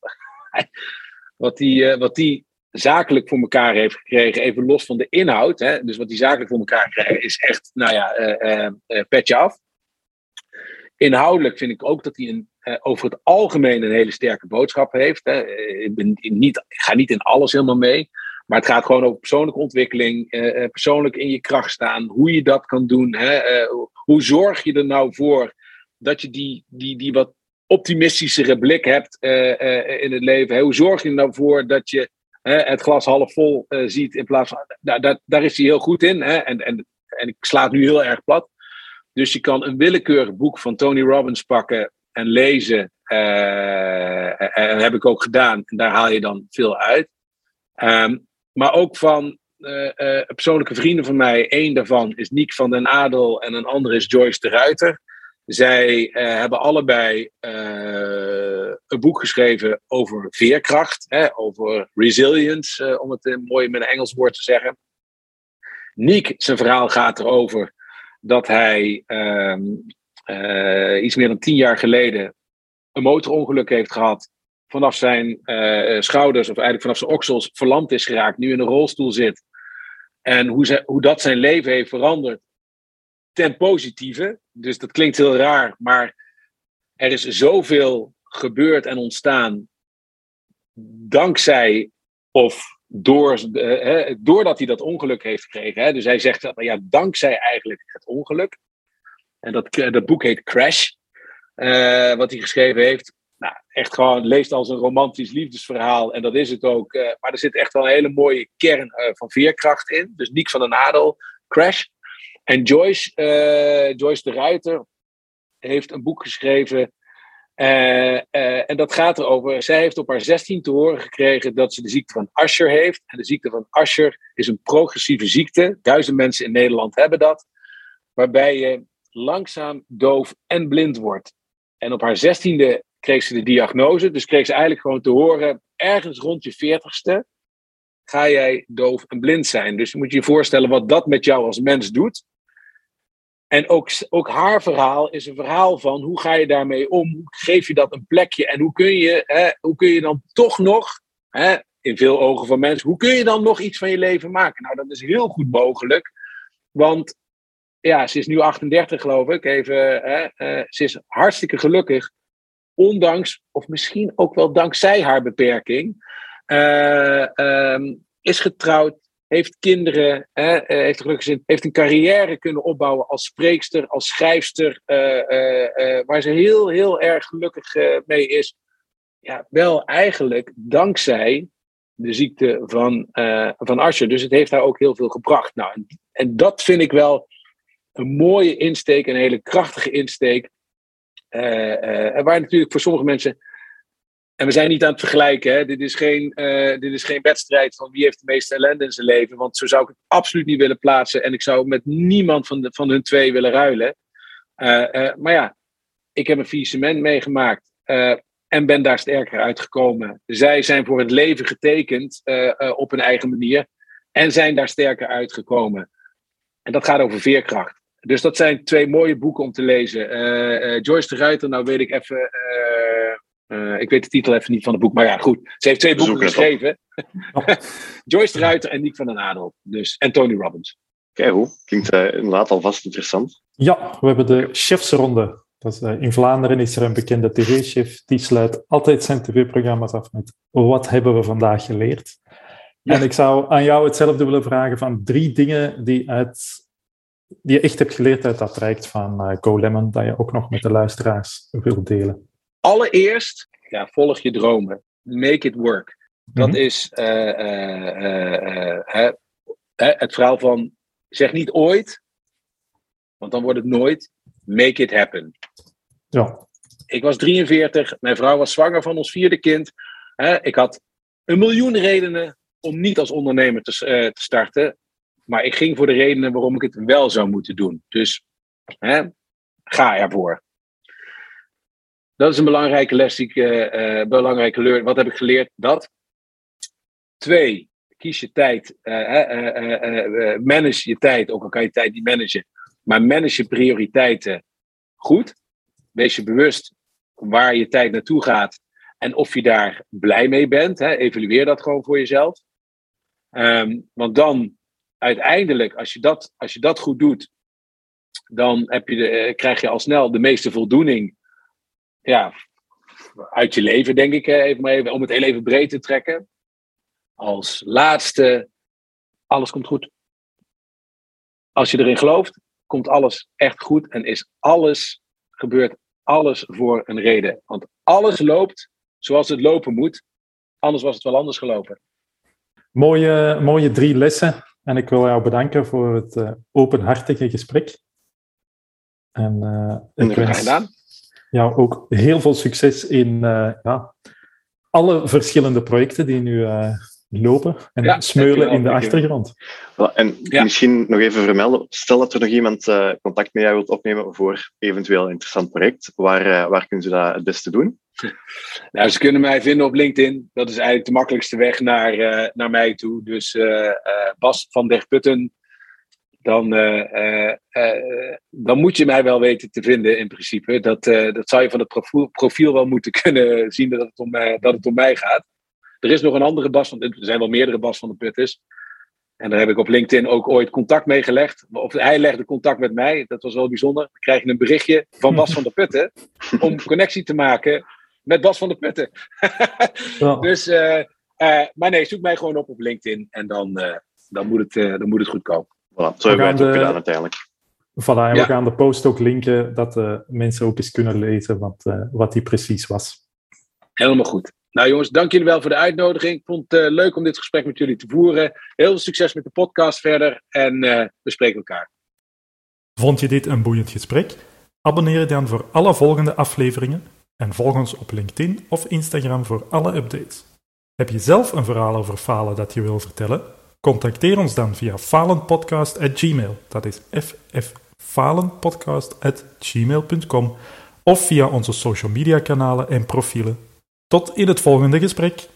(laughs) wat hij wat die zakelijk voor elkaar heeft gekregen, even los van de inhoud. Hè, dus wat hij zakelijk voor elkaar krijgt, is echt, nou ja, petje af. Inhoudelijk vind ik ook dat hij een uh, over het algemeen een hele sterke boodschap heeft. Hè. Eh, ik, ben niet, ga niet in alles helemaal mee. Maar het gaat gewoon over persoonlijke ontwikkeling, uh, persoonlijk in je kracht staan, hoe je dat kan doen. Hè. hoe zorg je er nou voor dat je die, die, die wat optimistischere blik hebt in het leven? Hè. Hoe zorg je er nou voor dat je het glas half vol ziet in plaats van. Nou, daar, daar is hij heel goed in. Hè. En, en, en ik sla het nu heel erg plat. Dus je kan een willekeurig boek van Tony Robbins pakken en lezen. Uh, en heb ik ook gedaan. En daar haal je dan veel uit. Um, maar ook van uh, uh, persoonlijke vrienden van mij. Eén daarvan is Niek van den Adel en een andere is Joyce de Ruiter. Zij hebben allebei een boek geschreven over veerkracht, hè, over resilience, om het mooi met een Engels woord te zeggen. Niek, zijn verhaal gaat erover dat hij um, uh, iets meer dan tien jaar geleden een motorongeluk heeft gehad. Vanaf zijn uh, schouders, of eigenlijk vanaf zijn oksels, verlamd is geraakt. Nu in een rolstoel zit. En hoe, hoe dat zijn leven heeft veranderd. Ten positieve. Dus dat klinkt heel raar. Maar er is zoveel gebeurd en ontstaan. Dankzij of door, uh, doordat hij dat ongeluk heeft gekregen. Hè? Dus hij zegt dat ja, dankzij eigenlijk het ongeluk. En dat, eh, dat boek heet Crash, uh, wat hij geschreven heeft. Nou, echt gewoon, leest als een romantisch liefdesverhaal. En dat is het ook. Maar er zit echt wel een hele mooie kern van veerkracht in. Dus Niek van den Adel, Crash. En Joyce, Joyce de Ruiter heeft een boek geschreven. En dat gaat erover. Zij heeft op haar 16 te horen gekregen dat ze de ziekte van Usher heeft. En de ziekte van Usher is een progressieve ziekte. Duizend mensen in Nederland hebben dat. Waarbij je langzaam doof en blind wordt. En op haar zestiende kreeg ze de diagnose. Dus kreeg ze eigenlijk gewoon te horen, ergens rond je veertigste ga jij doof en blind zijn. Dus je moet je voorstellen wat dat met jou als mens doet. En ook, ook haar verhaal is een verhaal van hoe ga je daarmee om? Hoe geef je dat een plekje? En hoe kun je, hè, hoe kun je dan toch nog, hè, in veel ogen van mensen, hoe kun je dan nog iets van je leven maken? Nou, dat is heel goed mogelijk. Want ja, ze is nu 38 geloof ik. Even, uh, ze is hartstikke gelukkig. Ondanks, of misschien ook wel dankzij haar beperking. Ehm, is getrouwd, heeft kinderen, heeft, gelukkig heeft een carrière kunnen opbouwen als spreekster, als schrijfster, waar ze heel, heel erg gelukkig mee is. Ja, wel eigenlijk dankzij de ziekte van, van Asher. Dus het heeft haar ook heel veel gebracht. Nou, en, en dat vind ik wel een mooie insteek, een hele krachtige insteek. Waar natuurlijk voor sommige mensen. En we zijn niet aan het vergelijken. Hè? Dit, is geen, uh, dit is geen wedstrijd van wie heeft de meeste ellende in zijn leven. Want zo zou ik het absoluut niet willen plaatsen. En ik zou met niemand van, de, van hun twee willen ruilen. maar ja, ik heb een faillissement meegemaakt. en ben daar sterker uitgekomen. Zij zijn voor het leven getekend op hun eigen manier. En zijn daar sterker uitgekomen. En dat gaat over veerkracht. Dus dat zijn twee mooie boeken om te lezen. Joyce de Ruiter, nou weet ik even. Uh, ik weet de titel even niet van het boek, maar ja, goed. Ze heeft twee boeken geschreven: (laughs) Joyce de Ruiter en Nick van den Adel. Dus, en Tony Robbins. Oké, hoe? Klinkt inderdaad alvast interessant. Ja, we hebben de chefsronde. Dat is, in Vlaanderen is er een bekende tv-chef die sluit altijd zijn tv-programma's af met wat hebben we vandaag geleerd? Ja. En ik zou aan jou hetzelfde willen vragen van drie dingen die uit die je echt hebt geleerd uit dat traject van uh, Go Lemon, dat je ook nog met de luisteraars wilt delen? Allereerst, ja, volg je dromen. Make it work. Dat mm -hmm. is uh, uh, het verhaal van zeg niet ooit, want dan wordt het nooit. Make it happen. Ja. Ik was 43, mijn vrouw was zwanger van ons vierde kind. Ik had een miljoen redenen om niet als ondernemer te, te starten. Maar ik ging voor de redenen waarom ik het wel zou moeten doen. Dus hè, ga ervoor. Dat is een belangrijke les die ik, uh, belangrijke leer. Wat heb ik geleerd? Dat. Twee, kies je tijd. Uh, manage je tijd, ook al kan je tijd niet managen. Maar manage je prioriteiten goed. Wees je bewust waar je tijd naartoe gaat. En of je daar blij mee bent. Hè. Evalueer dat gewoon voor jezelf. Um, want dan uiteindelijk, als je dat, als je dat goed doet, dan heb je de, eh, krijg je al snel de meeste voldoening ja, uit je leven, denk ik. Even maar even, om het heel even breed te trekken. Als laatste, alles komt goed. Als je erin gelooft, komt alles echt goed en is alles, gebeurt alles voor een reden. Want alles loopt zoals het lopen moet, anders was het wel anders gelopen. Mooie, mooie drie lessen en ik wil jou bedanken voor het uh, openhartige gesprek. En uh, ik wens gedaan. Jou ook heel veel succes in uh, ja, alle verschillende projecten die nu lopen en ja, smeulen in de achtergrond. en ja. misschien nog even vermelden, stel dat er nog iemand contact met jou wilt opnemen voor eventueel een interessant project, waar, waar kunnen ze dat het beste doen? (laughs) Nou, ze kunnen mij vinden op LinkedIn. Dat is eigenlijk de makkelijkste weg naar, uh, naar mij toe. Dus uh, uh, Bas van der Putten. Dan, dan moet je mij wel weten te vinden in principe. Dat, dat zou je van het profiel, profiel wel moeten (laughs) kunnen zien dat het, om, dat het om mij gaat. Er is nog een andere Bas, van, er zijn wel meerdere Bas van de Putters. En daar heb ik op LinkedIn ook ooit contact mee gelegd. Of hij legde contact met mij. Dat was wel bijzonder. Dan krijg je een berichtje van Bas van der Putten. (laughs) om connectie te maken met Bas van der Putten. ja. (laughs) Dus, uh, uh, maar nee, zoek mij gewoon op op LinkedIn en dan, uh, dan, moet, het, dan moet het goed komen. Voilà, zo hebben wij het ook gedaan uiteindelijk. Voilà, en ja. we gaan de post ook linken, dat de mensen ook eens kunnen lezen wat, wat die precies was. Helemaal goed. Nou jongens, dank jullie wel voor de uitnodiging. Ik vond het leuk om dit gesprek met jullie te voeren. Heel veel succes met de podcast verder en we spreken elkaar. Vond je dit een boeiend gesprek? Abonneer je dan voor alle volgende afleveringen en volg ons op LinkedIn of Instagram voor alle updates. Heb je zelf een verhaal over falen dat je wil vertellen? Contacteer ons dan via falenpodcast.gmail. Dat is fffalenpodcast.gmail.com of via onze social media kanalen en profielen. Tot in het volgende gesprek.